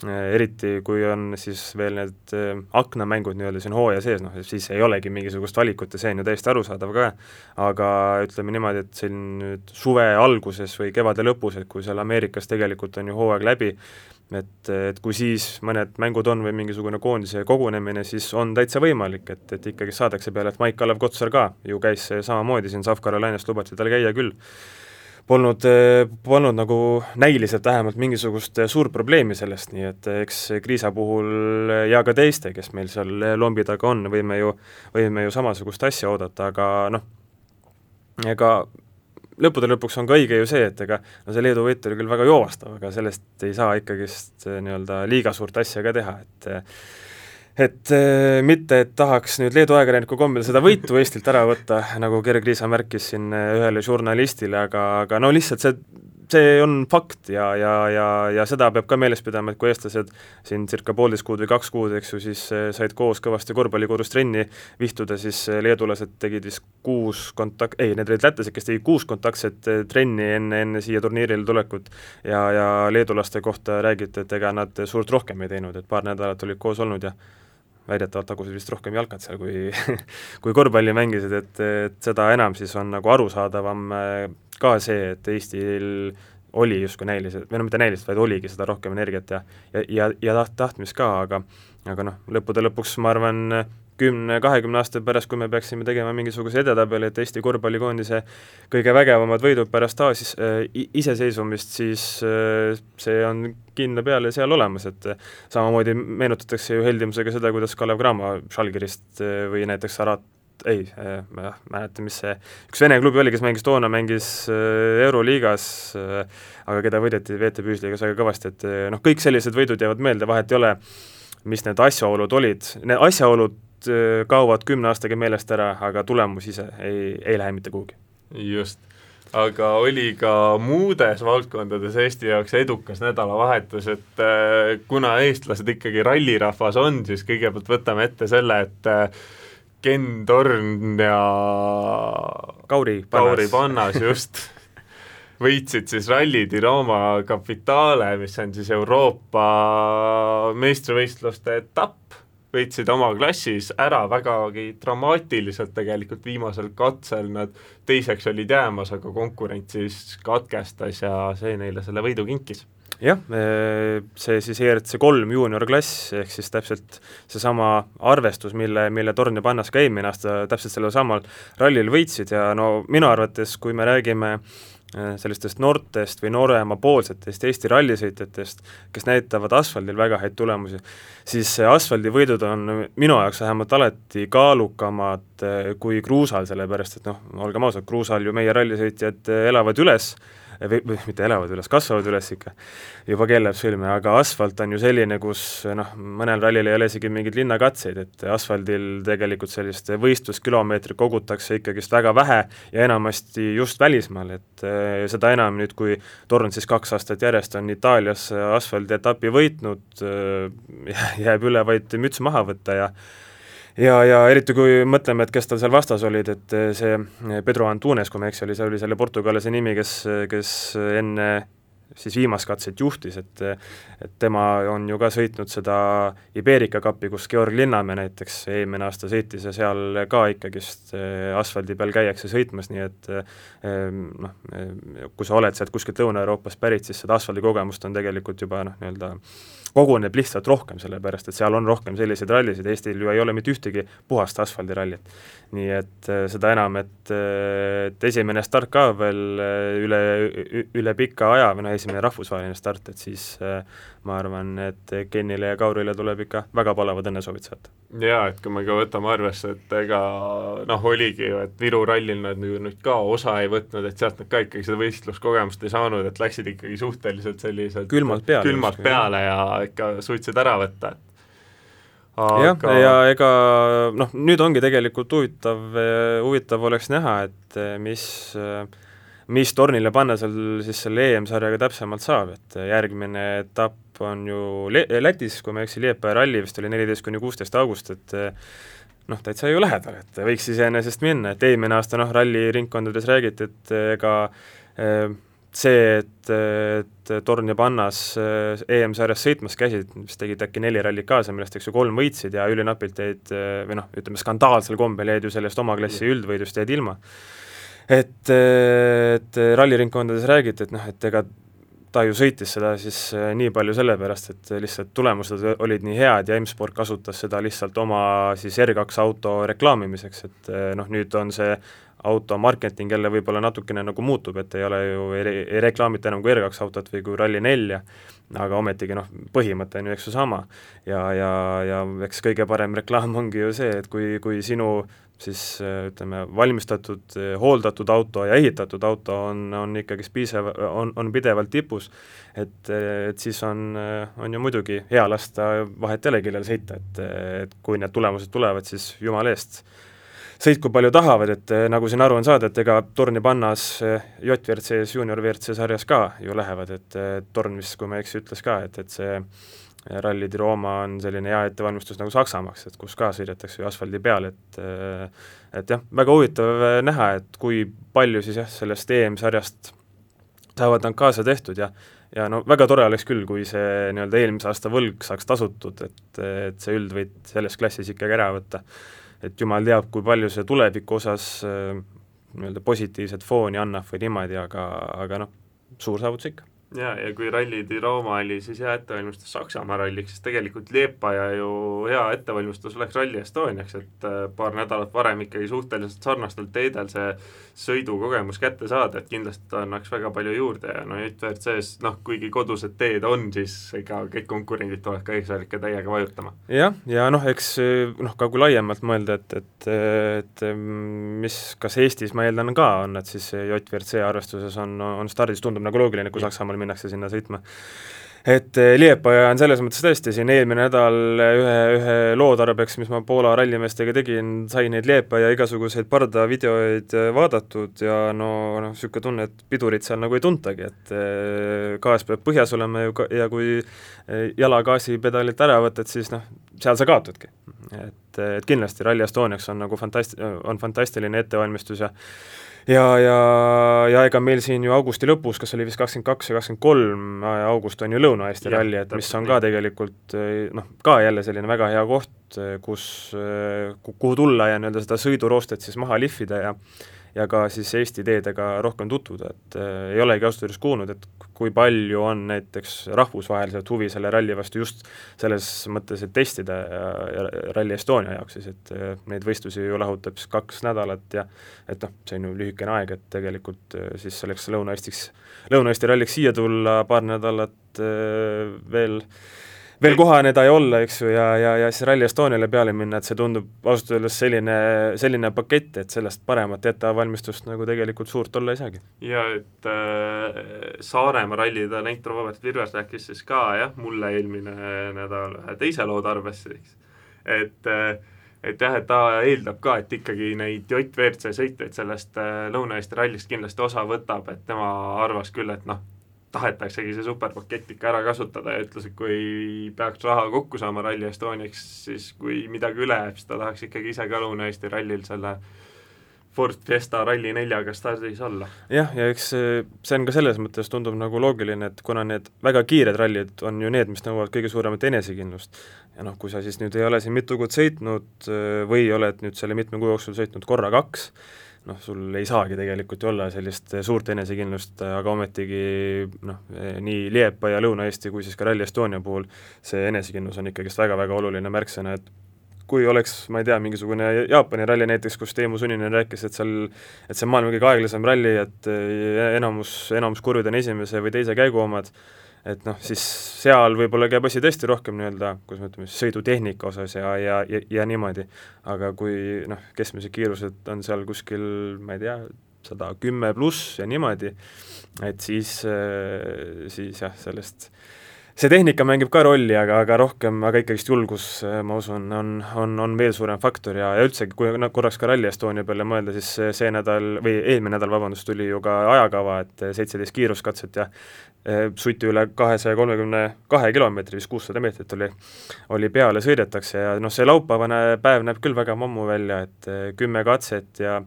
eh, eriti kui on siis veel need eh, aknamängud nii-öelda siin hooaja sees, noh siis ei olegi mingisugust valikut ja see on ju täiesti arusaadav ka, aga ütleme niimoodi, et siin nüüd suve alguses või kevade lõpus, et kui seal Ameerikas tegelikult on ju hooaeg läbi, et, et kui siis mõned mängud on või mingisugune koondise kogunemine, siis on täitsa võimalik, et, et ikkagi saadakse peale, et Maik-Kalev Kotsar ka ju käis samamoodi siin South Carolinast, lubati tal käia küll. Polnud, polnud nagu näiliselt vähemalt mingisugust suurt probleemi sellest, nii et eks Kriisa puhul ja ka teiste, kes meil seal lombi taga on, võime ju, võime ju samasugust asja oodata, aga noh, ega lõppude lõpuks on ka õige ju see, et ega no see Leedu võit oli küll väga joovastav, aga sellest ei saa ikkagist eh, nii-öelda liiga suurt asja ka teha, et et eh, mitte, et tahaks nüüd Leedu ajakirjaniku kombel seda võitu Eestilt ära võtta, nagu Gerg Riisa märkis siin eh, ühele žurnalistile, aga, aga no lihtsalt see see on fakt ja, ja, ja, ja seda peab ka meeles pidama, et kui eestlased siin circa poolteist kuud või kaks kuud, eks ju, siis eh, said koos kõvasti korvpallikodus trenni vihtuda, siis eh, leedulased tegid vist kuus kontakt-, ei, need olid lätlased, kes tegid kuus kontaktset eh, trenni enne, enne siia turniirile tulekut ja, ja leedulaste kohta räägiti, et ega nad suurt rohkem ei teinud, et paar nädalat olid koos olnud ja väidetavalt tagusid vist rohkem jalkad seal, kui kui korvpalli mängisid, et, et seda enam siis on nagu arusaadavam ka see, et Eestil oli justkui näiliselt, või no mitte näiliselt, vaid oligi seda rohkem energiat ja ja, ja, ja taht-, tahtmist ka, aga aga noh, lõppude lõpuks ma arvan, kümne, kahekümne aasta pärast, kui me peaksime tegema mingisuguse edetabeli, et Eesti korvpallikoondise kõige vägevamad võidud pärast taasis äh, iseseisvumist, siis äh, see on kindla peale seal olemas, et äh, samamoodi meenutatakse ju heldimusega seda, kuidas Kalev Cramo Žalgirist äh, või näiteks Arat ei, äh, ma jah, mäletan, mis see, üks Vene klubi oli, kes mängis toona, mängis äh, Euroliigas, äh, aga keda võideti VTB ühisliigas väga kõvasti, et noh, kõik sellised võidud jäävad meelde, vahet ei ole, mis need asjaolud olid, need asjaolud kaovad kümne aastaga meelest ära, aga tulemus ise ei, ei lähe mitte kuhugi. just aga oli ka muudes valdkondades Eesti jaoks edukas nädalavahetus, et kuna eestlased ikkagi rallirahvas on, siis kõigepealt võtame ette selle, et Ken Torn ja Kauri Pannas, Kauri Pannas. Just. võitsid siis Rally di Roma Capitale, mis on siis Euroopa meistrivõistluste etapp, võitsid oma klassis ära vägagi dramaatiliselt tegelikult viimasel katsel, nad teiseks olid jäämas, aga konkurents siis katkestas ja see neile selle võidu kinkis jah, see siis ERC kolm juuniorklass, ehk siis täpselt seesama arvestus, mille, mille Torn ja Pannas ka eelmine aasta täpselt sellel samal rallil võitsid ja no minu arvates, kui me räägime äh, sellistest noortest või nooremapoolsetest Eesti rallisõitjatest, kes näitavad asfaldil väga häid tulemusi, siis asfaldivõidud on minu jaoks vähemalt alati kaalukamad äh, kui kruusal, sellepärast et noh, olgem ausad, kruusal ju meie rallisõitjad äh, elavad üles või, või mitte elavad üles, kasvavad üles ikka, juba keelab sõlme, aga asfalt on ju selline, kus noh, mõnel rallil ei ole isegi mingeid linnakatseid, et asfaldil tegelikult sellist võistluskilomeetrit kogutakse ikkagist väga vähe ja enamasti just välismaal, et seda enam nüüd, kui Torn siis kaks aastat järjest on Itaalias asfaldietapi võitnud jääb üle vaid müts maha võtta ja ja, ja eriti kui mõtleme, et kes tal seal vastas olid, et see Pedro Antunes, kui ma ei eksi, oli, see oli selle portugallase nimi, kes, kes enne siis viimast katset juhtis, et et tema on ju ka sõitnud seda Iberika kappi, kus Georg Linnamäe näiteks eelmine aasta sõitis ja seal ka ikkagist asfaldi peal käiakse sõitmas, nii et noh, kui sa oled sealt kuskilt Lõuna-Euroopast pärit, siis seda asfaldikogemust on tegelikult juba noh, nii-öelda koguneb lihtsalt rohkem, sellepärast et seal on rohkem selliseid rallisid, Eestil ju ei ole mitte ühtegi puhast asfaldirallit. nii et äh, seda enam, et, äh, et esimene start ka veel äh, üle, üle pika aja või noh, esimene rahvusvaheline start, et siis ma arvan, et Kennile ja Kaurile tuleb ikka väga palevad õnnesoovid saata. jaa, et kui me ka võtame arvesse, et ega noh, oligi ju, et Viru rallil nad ju nüüd ka osa ei võtnud, et sealt nad ka ikkagi seda võistluskogemust ei saanud, et läksid ikkagi suhteliselt sellised külmalt peale, külmalt peale ja ikka suutsid ära võtta, et aga jah, ja ega noh, nüüd ongi tegelikult huvitav, huvitav oleks näha, et mis, mis tornile panna seal siis selle EM-sarjaga täpsemalt saab, et järgmine etapp on ju Le-, Lätis, kui ma ei eksi, Liepaja ralli vist oli neliteist kuni kuusteist august, et noh, täitsa ju lähedal, et võiks iseenesest minna, et eelmine aasta noh, ralliringkondades räägiti, et ega eh, see, et, et Torn ja Pannas eh, EM-sarjas sõitmas käisid, vist tegid äkki neli rallit kaasa, millest eks ju kolm võitsid ja ülinapilt jäid eh, või noh, ütleme skandaalsel kombel jäid ju sellest oma klassi üldvõidust jäid ilma. et, et ralliringkondades räägiti, et noh, et ega ta ju sõitis seda siis nii palju sellepärast, et lihtsalt tulemused olid nii head ja M-Sport kasutas seda lihtsalt oma siis R2 auto reklaamimiseks, et noh, nüüd on see auto marketing jälle võib-olla natukene nagu muutub, et ei ole ju, ei, reklaamita enam kui R2 autot või kui Rally4, aga ometigi noh, põhimõte on ju eks ju sama. ja, ja, ja eks kõige parem reklaam ongi ju see, et kui, kui sinu siis ütleme, valmistatud, hooldatud auto ja ehitatud auto on, on ikkagist piisav, on, on pidevalt tipus, et, et siis on, on ju muidugi hea lasta, vahet ei ole, kellel sõita, et, et kui need tulemused tulevad, siis jumala eest sõitku palju tahavad, et eh, nagu siin aru on saada, et ega torni pannas eh, J-WRC-s, juunior WRC sarjas ka ju lähevad, et eh, torn vist, kui ma ei eksi, ütles ka, et, et see Rally di Roma on selline hea ettevalmistus nagu Saksamaaks, et kus ka sõidetakse ju asfaldi peal, et et jah, väga huvitav näha, et kui palju siis jah, sellest EM-sarjast saavad nad kaasa tehtud ja ja no väga tore oleks küll, kui see nii-öelda eelmise aasta võlg saaks tasutud, et, et see üldvõit selles klassis ikkagi ära võtta et jumal teab, kui palju see tuleviku osas äh, nii-öelda positiivset fooni annab või niimoodi, aga, aga noh, suur saavutus ikka ja, ja kui Rally di Roma oli siis hea ettevalmistus Saksamaa ralliks, siis tegelikult Liepaja ju hea ettevalmistus oleks Rally Estoniaks, et äh, paar nädalat varem ikkagi suhteliselt sarnastel teedel see sõidukogemus kätte saada, et kindlasti ta annaks väga palju juurde ja no JVRC-s noh, kuigi kodused teed on, siis ega kõik konkurendid tulevad ka eesmärk ikka täiega vajutama. jah, ja noh, eks noh, ka kui laiemalt mõelda, et, et, et mis, kas Eestis, ma eeldan ka, on nad siis JVRC arvestuses on, on stardis, tundub nagu loogiline, kui Saksamaal minnakse sinna sõitma et eh, Liepaja on selles mõttes tõesti siin eelmine nädal ühe, ühe loo tarbeks, mis ma Poola rallimeestega tegin, sai neid Liepaja igasuguseid pardavideoid eh, vaadatud ja no noh, niisugune tunne, et pidurit seal nagu ei tuntagi, et eh, gaas peab põhjas olema ju ka, ja kui jala gaasipedalilt ära võtad, siis noh, seal sa kaotadki. et, et kindlasti Rally Estoniaks on nagu fantast-, on fantastiline ettevalmistus ja ja, ja, ja ega meil siin ju augusti lõpus, kas oli vist kakskümmend kaks või kakskümmend kolm august on ju Lõuna-Eesti ralli, et mis on ka tegelikult noh, ka jälle selline väga hea koht, kus, kuhu tulla ja nii-öelda seda sõiduroostet siis maha lihvida ja ja ka siis Eesti teedega rohkem tutvuda, et äh, ei olegi ausalt öeldes kuulnud, et kui palju on näiteks rahvusvaheliselt huvi selle ralli vastu just selles mõttes, et testida ja, ja Rally Estonia jaoks siis, et äh, neid võistlusi ju lahutab siis kaks nädalat ja et noh, see on ju lühikene aeg, et tegelikult äh, siis selleks Lõuna-Eestiks, Lõuna-Eesti ralliks siia tulla paar nädalat veel veel kohaneda ja olla, eks ju, ja, ja, ja siis Rally Estoniale peale minna, et see tundub ausalt öeldes selline, selline pakett, et sellest paremat ettevalmistust nagu tegelikult suurt olla ei saagi. ja et äh, Saaremaa ralli ta näitab, Robert Virves rääkis siis ka jah, mulle eelmine nädal ühe teise loo tarbesse, eks, et äh, et jah, et ta eeldab ka, et ikkagi neid JVRC sõitjaid sellest äh, Lõuna-Eesti rallist kindlasti osa võtab, et tema arvas küll, et noh, tahetaksegi see superpakett ikka ära kasutada ja ütles, et kui peaks raha kokku saama Rally Estoniaks, siis kui midagi üle jääb, siis ta tahaks ikkagi ise ka Lõuna-Eesti rallil selle Ford Fiesta Rally4-ga stardis olla. jah, ja eks see on ka selles mõttes, tundub nagu loogiline, et kuna need väga kiired rallid on ju need, mis nõuavad kõige suuremat enesekindlust, ja noh, kui sa siis nüüd ei ole siin mitu kuud sõitnud või oled nüüd selle mitme kuu jooksul sõitnud korra kaks, noh, sul ei saagi tegelikult ju olla sellist suurt enesekindlust, aga ometigi noh, nii Liepa ja Lõuna-Eesti kui siis ka Rally Estonia puhul see enesekindlus on ikkagist väga-väga oluline märksõna, et kui oleks, ma ei tea, mingisugune Jaapani ralli näiteks, kus Teemu Suninen rääkis, et seal, et see on maailma kõige aeglasem ralli, et enamus, enamus kurvid on esimese või teise käigu omad, et noh, siis seal võib-olla käib asi tõesti rohkem nii-öelda, kuidas me ütleme, sõidutehnika osas ja, ja, ja, ja niimoodi. aga kui noh, keskmised kiirused on seal kuskil, ma ei tea, sada kümme pluss ja niimoodi, et siis, siis jah, sellest see tehnika mängib ka rolli, aga, aga rohkem, aga ikkagist julgus, ma usun, on, on, on veel suurem faktor ja, ja üldsegi, kui no, korraks ka Rally Estonia peale mõelda, siis see nädal või eelmine nädal, vabandust, tuli ju ka ajakava, et seitseteist kiiruskatset ja Eh, suti üle kahesaja kolmekümne kahe kilomeetri, vist kuussada meetrit oli, oli peale sõidetakse ja noh, see laupäevane päev näeb küll väga mammu välja, et kümme katset ja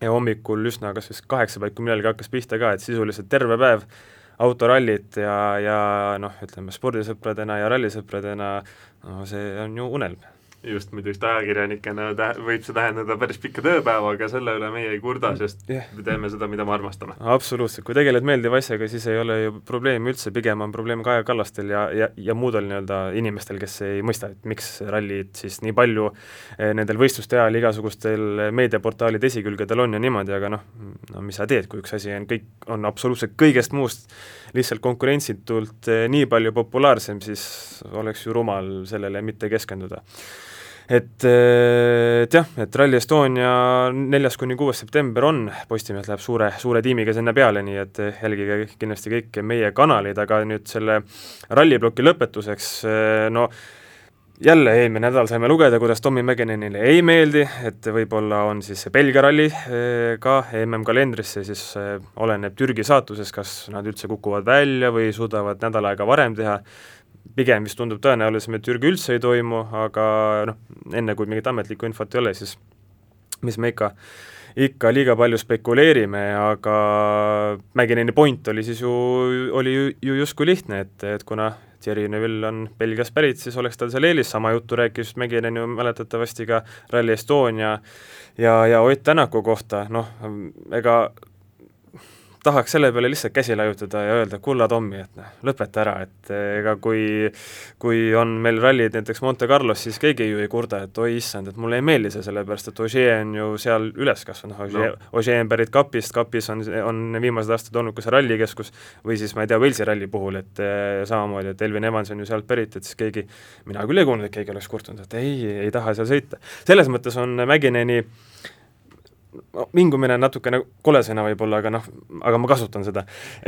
ja hommikul üsna kas siis kaheksa paiku millalgi hakkas pihta ka, et sisuliselt terve päev autorallit ja, ja noh, ütleme spordisõpradena ja rallisõpradena, no see on ju unelm just muidu just ajakirjanikena tä-, võib see tähendada päris pikka tööpäeva, aga selle üle meie ei kurda, sest yeah. me teeme seda, mida me armastame. absoluutselt, kui tegeled meeldiva asjaga, siis ei ole ju probleemi üldse, pigem on probleem Kaja Kallastel ja, ja, ja muudel nii-öelda inimestel, kes ei mõista, et miks rallid siis nii palju eh, nendel võistluste ajal igasugustel meediaportaalide esikülgedel on ja niimoodi, aga noh, no mis sa teed, kui üks asi on kõik, on absoluutselt kõigest muust lihtsalt konkurentsitult eh, nii palju populaarsem, siis oleks ju rumal sellele mitte keskenduda et, eh, et jah, et Rally Estonia neljas kuni kuues september on, Postimees läheb suure, suure tiimiga sinna peale, nii et jälgige kindlasti kõiki meie kanaleid, aga nüüd selle rallibloki lõpetuseks, eh, no jälle eelmine nädal saime lugeda, kuidas Tommy Mäkinenile ei meeldi, et võib-olla on siis see Belgia ralli eh, ka MM-kalendrisse, siis oleneb Türgi saatuses, kas nad üldse kukuvad välja või suudavad nädal aega varem teha, pigem vist tundub tõenäolisem, et Türgi üldse ei toimu, aga noh, enne kui mingit ametlikku infot ei ole, siis mis me ikka, ikka liiga palju spekuleerime, aga Mägineni point oli siis ju, oli ju, ju justkui lihtne, et, et kuna Thierry Neuville on Belgiast pärit, siis oleks tal seal eelis, sama juttu rääkis Mäkinen ju mäletatavasti ka Rally Estonia ja, ja Ott Tänaku kohta, noh, ega tahaks selle peale lihtsalt käsi laiutada ja öelda, kulla Tommy, et noh, lõpeta ära, et eh, ega kui kui on meil rallid näiteks Monte Carlos, siis keegi ju ei kurda, et oi issand, et mulle ei meeldi see, sellepärast et Ogier on ju seal üles kasvanud, Ogier no., Ogier on pärit Kapist, Kapis on, on viimased aastad olnud ka see rallikeskus, või siis ma ei tea, Walesi ralli puhul, et eh, samamoodi, et Elvin Evans on ju sealt pärit, et siis keegi, mina küll ei kuulnud, et keegi oleks kurtnud, et ei, ei taha seal sõita. selles mõttes on Mägineni äh, no vingumine on natukene kole sõna võib-olla, aga noh, aga ma kasutan seda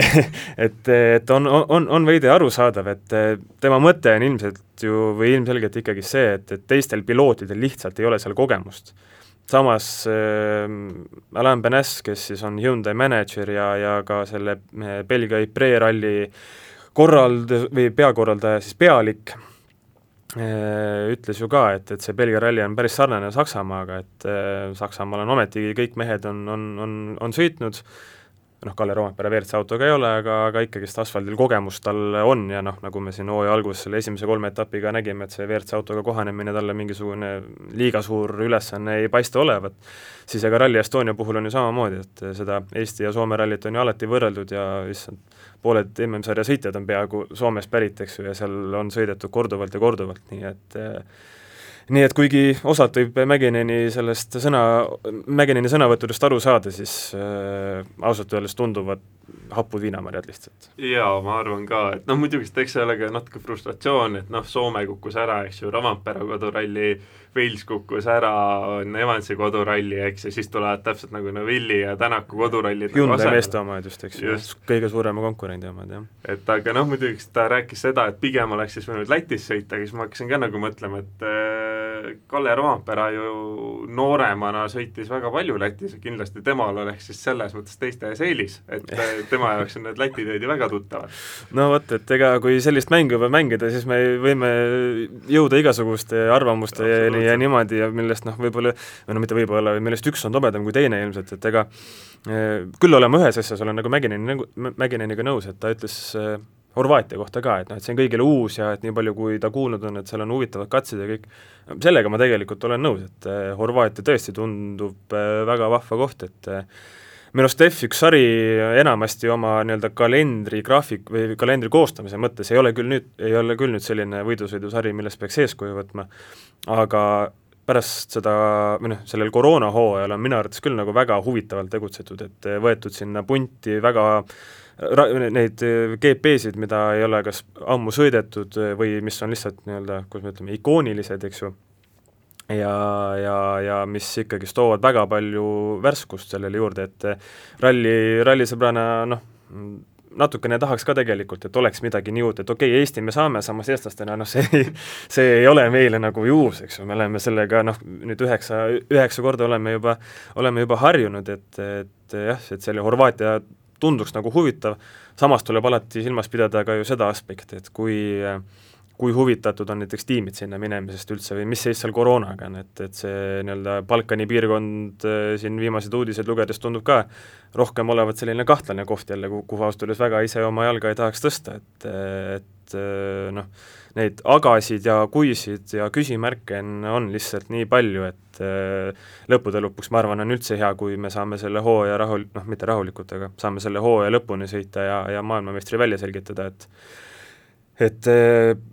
et, et on, on, on veidi arusaadav, et tema mõte on ilmselt ju või ilmselgelt ikkagi see, et, et teistel pilootidel lihtsalt ei ole seal kogemust. samas äh, Alain Benes, kes siis on Hyundai mänedžer ja, ja ka selle äh, Belgia Ypres ralli korrald- või peakorraldaja siis pealik, ütles ju ka, et, et see Belgia ralli on päris sarnane Saksamaaga, et äh, Saksamaal on ometigi kõik mehed on, on, on, on sõitnud, noh, Kalle Roomepere WRC autoga ei ole, aga, aga ikkagist asfaldil kogemus tal on ja noh, nagu me siin hooaja alguses selle esimese kolme etapiga nägime, et see WRC autoga kohanemine talle mingisugune liiga suur ülesanne ei paista olevat, siis ega Rally Estonia puhul on ju samamoodi, et seda Eesti ja Soome rallit on ju alati võrreldud ja issand, pooled MM-sarja sõitjad on peaaegu Soomest pärit, eks ju, ja seal on sõidetud korduvalt ja korduvalt, nii et nii et kuigi osalt võib Mägineni sellest sõna, Mägineni sõnavõttudest aru saada, siis äh, ausalt öeldes tunduvad hapud viinamarjad lihtsalt. jaa, ma arvan ka, et noh, muidugi eks see ole ka natuke frustratsioon, et noh, Soome kukkus ära, eks ju, Ravampere koduralli äh, Wales kukkus ära, on Evansi koduralli, eks, ja siis tulevad täpselt nagu Neville'i ja Tänaku kodurallid Hyundai nagu meeste omad just, eks ju, kõige suurema konkurendi omad, jah. et aga noh, muidugi ta rääkis seda, et pigem oleks siis võinud Lätis sõita, aga siis ma hakkasin ka nagu mõtlema, et äh, Kalle Roompere ju nooremana sõitis väga palju Lätis ja kindlasti temal oleks siis selles mõttes teiste ees eelis, et tema jaoks on need Läti teed ju väga tuttavad. no vot, et ega kui sellist mängu juba mängida, siis me võime jõuda igasuguste arvamusteni ja niimoodi ja millest noh, võib-olla, või no mitte võib-olla, millest üks on tobedam kui teine ilmselt, et ega küll olema ühes asjas, olen nagu Mägineni, Mägineniga nõus, et ta ütles Horvaatia kohta ka, et noh, et see on kõigile uus ja et nii palju, kui ta kuulnud on, et seal on huvitavad katsed ja kõik, sellega ma tegelikult olen nõus, et eh, Horvaatia tõesti tundub eh, väga vahva koht, et eh, minu arust F1 sari enamasti oma nii-öelda kalendrigraafik või kalendri koostamise mõttes ei ole küll nüüd, ei ole küll nüüd selline võidusõidusari, millest peaks eeskuju võtma, aga pärast seda, või noh, sellel koroonahooajal on minu arvates küll nagu väga huvitavalt tegutsetud, et võetud sinna punti väga ra-, neid GP-sid, mida ei ole kas ammu sõidetud või mis on lihtsalt nii-öelda, kuidas me ütleme, ikoonilised, eks ju, ja, ja, ja mis ikkagist toovad väga palju värskust sellele juurde, et äh, ralli, rallisõbrana noh, natukene tahaks ka tegelikult, et oleks midagi nii uut, et okei okay,, Eesti me saame, samas eestlastena noh, see ei, see ei ole meile nagu juhus, eks ju, me oleme sellega noh, nüüd üheksa, üheksa korda oleme juba, oleme juba harjunud, et, et jah, et selle Horvaatia tunduks nagu huvitav, samas tuleb alati silmas pidada ka ju seda aspekti, et kui kui huvitatud on näiteks tiimid sinna minemisest üldse või mis seis seal koroonaga on, et, et see nii-öelda Balkani piirkond äh, siin viimased uudised lugedes tundub ka rohkem olevat selline kahtlane koht jälle, kuhu ausalt öeldes väga ise oma jalga ei tahaks tõsta, et, et äh, noh, neid agasid ja kuisid ja küsimärke on, on lihtsalt nii palju, et äh, lõppude lõpuks ma arvan, on üldse hea, kui me saame selle hooaja rahul-, noh, mitte rahulikult, aga saame selle hooaja lõpuni sõita ja, ja maailmameistri välja selgitada, et et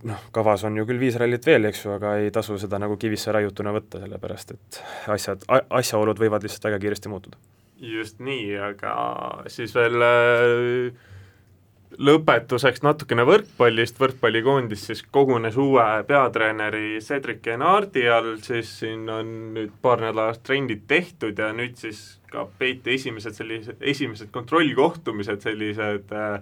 noh, kavas on ju küll viis rallit veel, eks ju, aga ei tasu seda nagu kivisse raiutuna võtta, sellepärast et asjad, asjaolud võivad lihtsalt väga kiiresti muutuda. just nii, aga siis veel äh lõpetuseks natukene võrkpallist, võrkpallikoondis siis kogunes uue peatreeneri Cedric Enardi all, siis siin on nüüd paar nädalat trendid tehtud ja nüüd siis ka peeti esimesed sellised, esimesed kontrollkohtumised, sellised äh,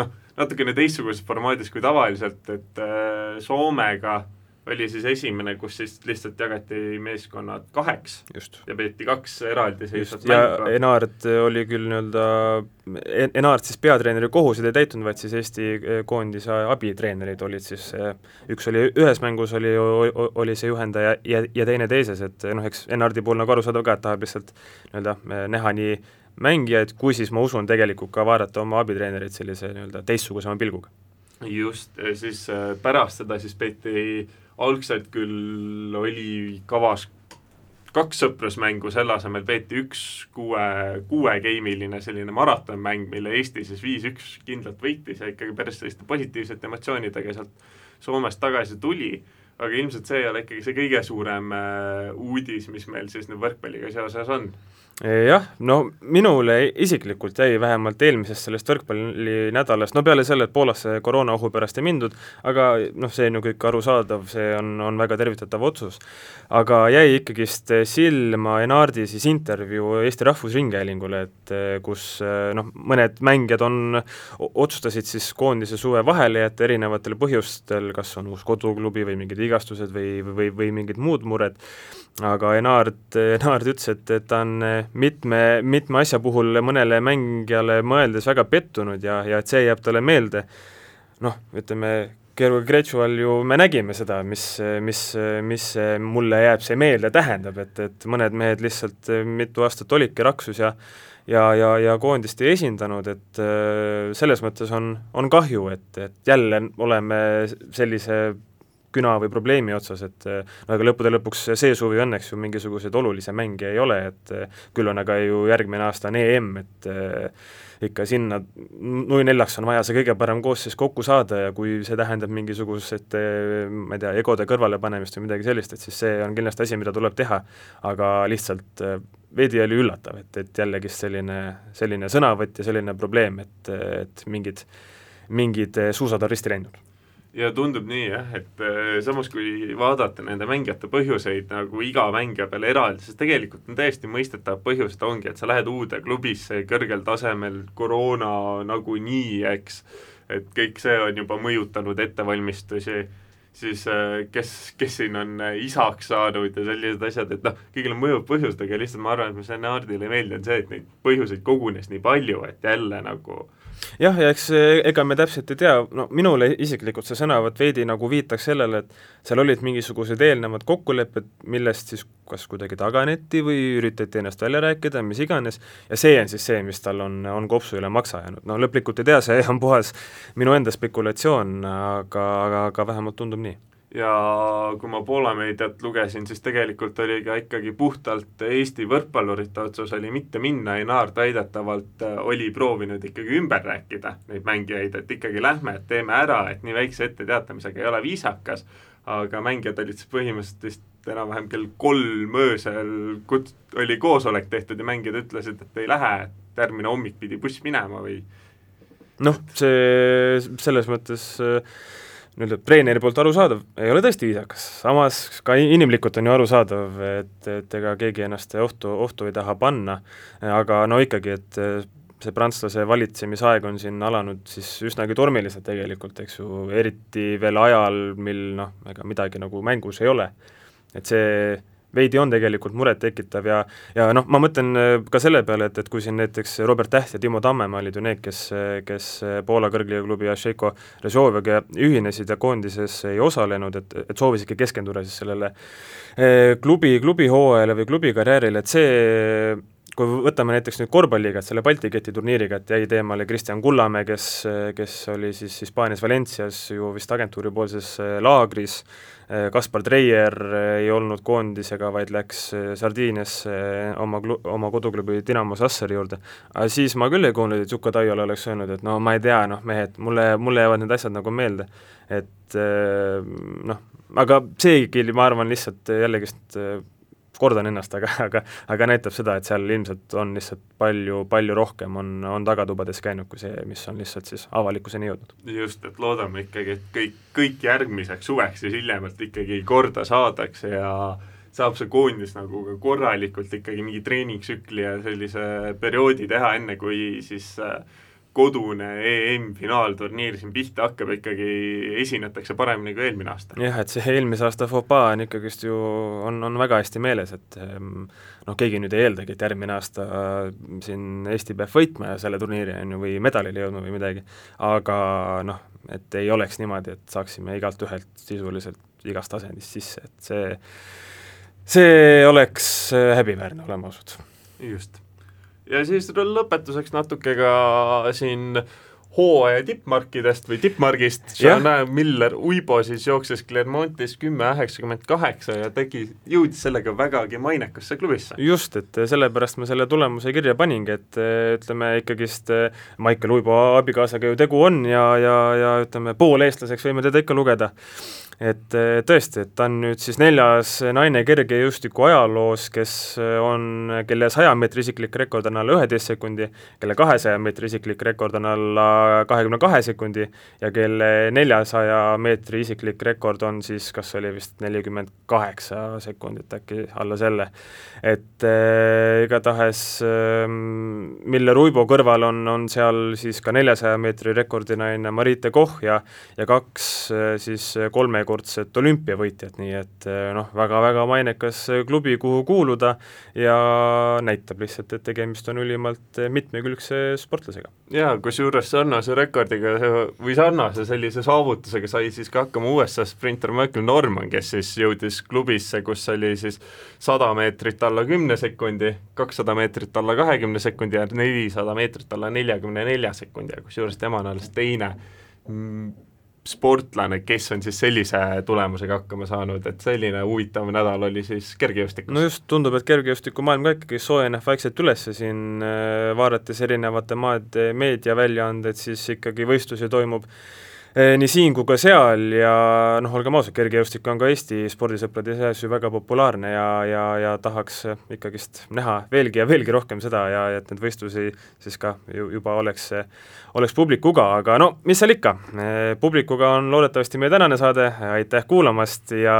noh, natukene teistsuguses formaadis kui tavaliselt, et äh, Soomega äh, oli siis esimene, kus siis lihtsalt jagati meeskonnad kaheks Just. ja peeti kaks eraldiseisvat mängu. Enaart oli küll nii-öelda, Enaart siis peatreeneri kohuseid ei täitnud, vaid siis Eesti eh, koondise abitreenerid olid siis, eh, üks oli ühes mängus, oli, oli see juhendaja ja, ja teine teises, et noh, eks Enaardi puhul nagu arusaadav ka, et tahab lihtsalt nii-öelda näha nii mängijaid, kui siis ma usun, tegelikult ka vaadata oma abitreenerit sellise nii-öelda teistsugusema pilguga. just, siis pärast seda siis peeti algselt küll oli kavas kaks sõprusmängu, selle asemel peeti üks kuue, kuuegeimiline selline maratonmäng, mille Eesti siis viis-üks kindlalt võitis ja ikkagi päris selliste positiivsete emotsioonidega sealt Soomest tagasi tuli, aga ilmselt see ei ole ikkagi see kõige suurem äh, uudis, mis meil siis nüüd võrkpalliga seoses on jah, no minule isiklikult jäi vähemalt eelmisest sellest võrkpallinädalast, no peale selle, et Poolasse koroonaohu pärast ei mindud, aga noh, see on ju kõik arusaadav, see on, on väga tervitatav otsus, aga jäi ikkagist silma Enardi siis intervjuu Eesti Rahvusringhäälingule, et kus noh, mõned mängijad on, otsustasid siis koondise suve vahele jätta erinevatel põhjustel, kas on uus koduklubi või mingid vigastused või, või, või mingid muud mured, aga Enard, Enard ütles, et, et ta on mitme, mitme asja puhul mõnele mängijale mõeldes väga pettunud ja, ja et see jääb talle meelde, noh, ütleme, Georg Gretšuval ju me nägime seda, mis, mis, mis mulle jääb see meelde tähendab, et, et mõned mehed lihtsalt mitu aastat olidki raksus ja ja, ja, ja koondist ei esindanud, et selles mõttes on, on kahju, et, et jälle oleme sellise küna või probleemi otsas, et no aga lõppude lõpuks see suvi õnneks ju mingisuguseid olulisi mänge ei ole, et küll on aga ju järgmine aasta on EM, et eh, ikka sinna nui neljaks on vaja see kõige parem koosseis kokku saada ja kui see tähendab mingisugused ma ei tea, egode kõrvalepanemist või midagi sellist, et siis see on kindlasti asi, mida tuleb teha, aga lihtsalt eh, veidi oli üllatav, et, et jällegist selline, selline sõnavõtt ja selline probleem, et, et mingid, mingid suusad on risti läinud ja tundub nii jah, et äh, samas kui vaadata nende mängijate põhjuseid nagu iga mängija peale eraldi, siis tegelikult on täiesti mõistetav põhjused ongi, et sa lähed uude klubisse kõrgel tasemel, koroona nagunii, eks, et kõik see on juba mõjutanud ettevalmistusi, siis äh, kes, kes siin on äh, isaks saanud ja sellised asjad, et noh, kõigil on mõjuv põhjused, aga lihtsalt ma arvan, et mis Ennardile ei meeldi, on see, et neid põhjuseid kogunes nii palju, et jälle nagu jah, ja eks ega me täpselt ei tea, no minule isiklikult see sõnavõtt veidi nagu viitaks sellele, et seal olid mingisugused eelnevad kokkulepped, millest siis kas kuidagi taganeti või üritati ennast välja rääkida, mis iganes, ja see on siis see, mis tal on, on kopsu üle maksa jäänud, no lõplikult ei tea, see on puhas minu enda spekulatsioon, aga, aga, aga vähemalt tundub nii ja kui ma Poola meediat lugesin, siis tegelikult oli ka ikkagi puhtalt Eesti võrkpallurite otsus oli mitte minna, Einaart väidetavalt äh, oli proovinud ikkagi ümber rääkida neid mängijaid, et ikkagi lähme, et teeme ära, et nii väikse etteteatamisega ei ole viisakas, aga mängijad olid siis põhimõtteliselt vist enam-vähem kell kolm öösel kut-, oli koosolek tehtud ja mängijad ütlesid, et ei lähe, et järgmine hommik pidi buss minema või noh, see selles mõttes äh, nii-öelda treeneri poolt arusaadav, ei ole tõesti viisakas, samas ka inimlikult on ju arusaadav, et, et ega keegi ennast ohtu, ohtu ei taha panna, aga no ikkagi, et see prantslase valitsemisaeg on siin alanud siis üsnagi tormiliselt tegelikult, eks ju, eriti veel ajal, mil noh, ega midagi nagu mängus ei ole. et see veidi on tegelikult murettekitav ja ja noh, ma mõtlen äh, ka selle peale, et, et kui siin näiteks Robert Täht ja Timo Tammemaa olid ju need, kes, kes Poola kõrgliigaklubi Ašeiko Režoviga ühinesid ja koondises ei osalenud, et, et soovisidki keskenduda siis sellele äh, klubi, klubihooajale või klubikarjäärile, et see kui võtame näiteks nüüd korvpalliga, et selle Balti keti turniiriga, et jäi teemale Kristjan Kullamäe, kes, kes oli siis Hispaanias Valencias ju vist agentuuripoolses äh, laagris, Äh, Kaspar Treier äh, ei olnud koondisega, vaid läks Sardiiniasse oma klu-, oma koduklubi Dinamo Sassari juurde. aga siis ma küll ei kuulnud, et Juka Taiole oleks öelnud, et no ma ei tea, noh mehed, mulle, mulle jäävad need asjad nagu meelde. et noh, aga seegi, ma arvan, lihtsalt jällegist kordan ennast, aga, aga aga näitab seda, et seal ilmselt on lihtsalt palju, palju rohkem on, on tagatubades käinud kui see, mis on lihtsalt siis avalikkuseni jõudnud. just, et loodame ikkagi, et kõik, kõik järgmiseks suveks siis hiljemalt ikkagi korda saadakse ja saab see koondis nagu ka korralikult ikkagi mingi treeningtsükli ja sellise perioodi teha, enne kui siis äh, kodune EM-finaalturniir siin pihta hakkab, ikkagi esinetakse paremini kui eelmine aasta. jah, et see eelmise aasta fopaa on ikkagist ju, on, on väga hästi meeles, et ehm, noh, keegi nüüd ei eeldagi, et järgmine aasta siin Eesti peab võitma ja selle turniiri, on ju, või medalile jõudma või midagi, aga noh, et ei oleks niimoodi, et saaksime igalt ühelt sisuliselt igast asendist sisse, et see, see oleks häbiväärne, oleme ausad. just ja siis lõpetuseks natuke ka siin hooaja tippmarkidest või tippmargist, Jean Miller Uibo siis jookses Clermontis kümme üheksakümmend kaheksa ja tegi, jõudis sellega vägagi mainekasse klubisse. just, et sellepärast ma selle tulemuse kirja paningi, et ütleme ikkagist Maicel Uibo abikaasaga ju tegu on ja, ja, ja ütleme, pooleestlaseks võime teda ikka lugeda et eh, tõesti, et ta on nüüd siis neljas naine kergejõustiku ajaloos, kes eh, on, kelle saja meetri isiklik rekord on alla üheteist sekundi, kelle kahesaja meetri isiklik rekord on alla kahekümne kahe sekundi ja kelle neljasaja meetri isiklik rekord on siis, kas oli vist nelikümmend kaheksa sekundit äkki, alla selle. et äh, igatahes äh, Miller Uibo kõrval on, on seal siis ka neljasaja meetri rekordinaine Marite Koch ja ja kaks äh, siis kolme kahekordset olümpiavõitjat, nii et eh, noh, väga-väga mainekas klubi, kuhu kuuluda ja näitab lihtsalt, et tegemist on ülimalt mitmekülgse sportlasega. jaa, kusjuures sarnase rekordiga või sarnase sellise saavutusega sai siis ka hakkama USA sprinter Michael Norman, kes siis jõudis klubisse, kus oli siis sada meetrit alla kümne sekundi, kakssada meetrit alla kahekümne sekundi ja nelisada meetrit alla neljakümne nelja sekundi ja kusjuures tema on alles teine mm, sportlane, kes on siis sellise tulemusega hakkama saanud, et selline huvitav nädal oli siis kergejõustikus. no just, tundub, et kergejõustikumaailm ka ikkagi soojeneb vaikselt üles siin, äh, vaadates erinevate maade meediaväljaandeid, siis ikkagi võistlusi toimub nii siin kui ka seal ja noh, olgem ausad, kergejõustik on ka Eesti spordisõprade seas ju väga populaarne ja, ja, ja tahaks ikkagist näha veelgi ja veelgi rohkem seda ja et neid võistlusi siis ka ju, juba oleks, oleks publikuga, aga no mis seal ikka, eh, publikuga on loodetavasti meie tänane saade, aitäh kuulamast ja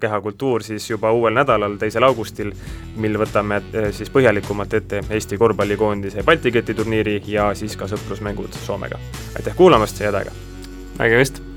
Kehakultuur siis juba uuel nädalal, teisel augustil, mil võtame eh, siis põhjalikumalt ette Eesti korvpallikoondise Balti keti turniiri ja siis ka sõprusmängud Soomega. aitäh kuulamast ja head aega! Nägemist!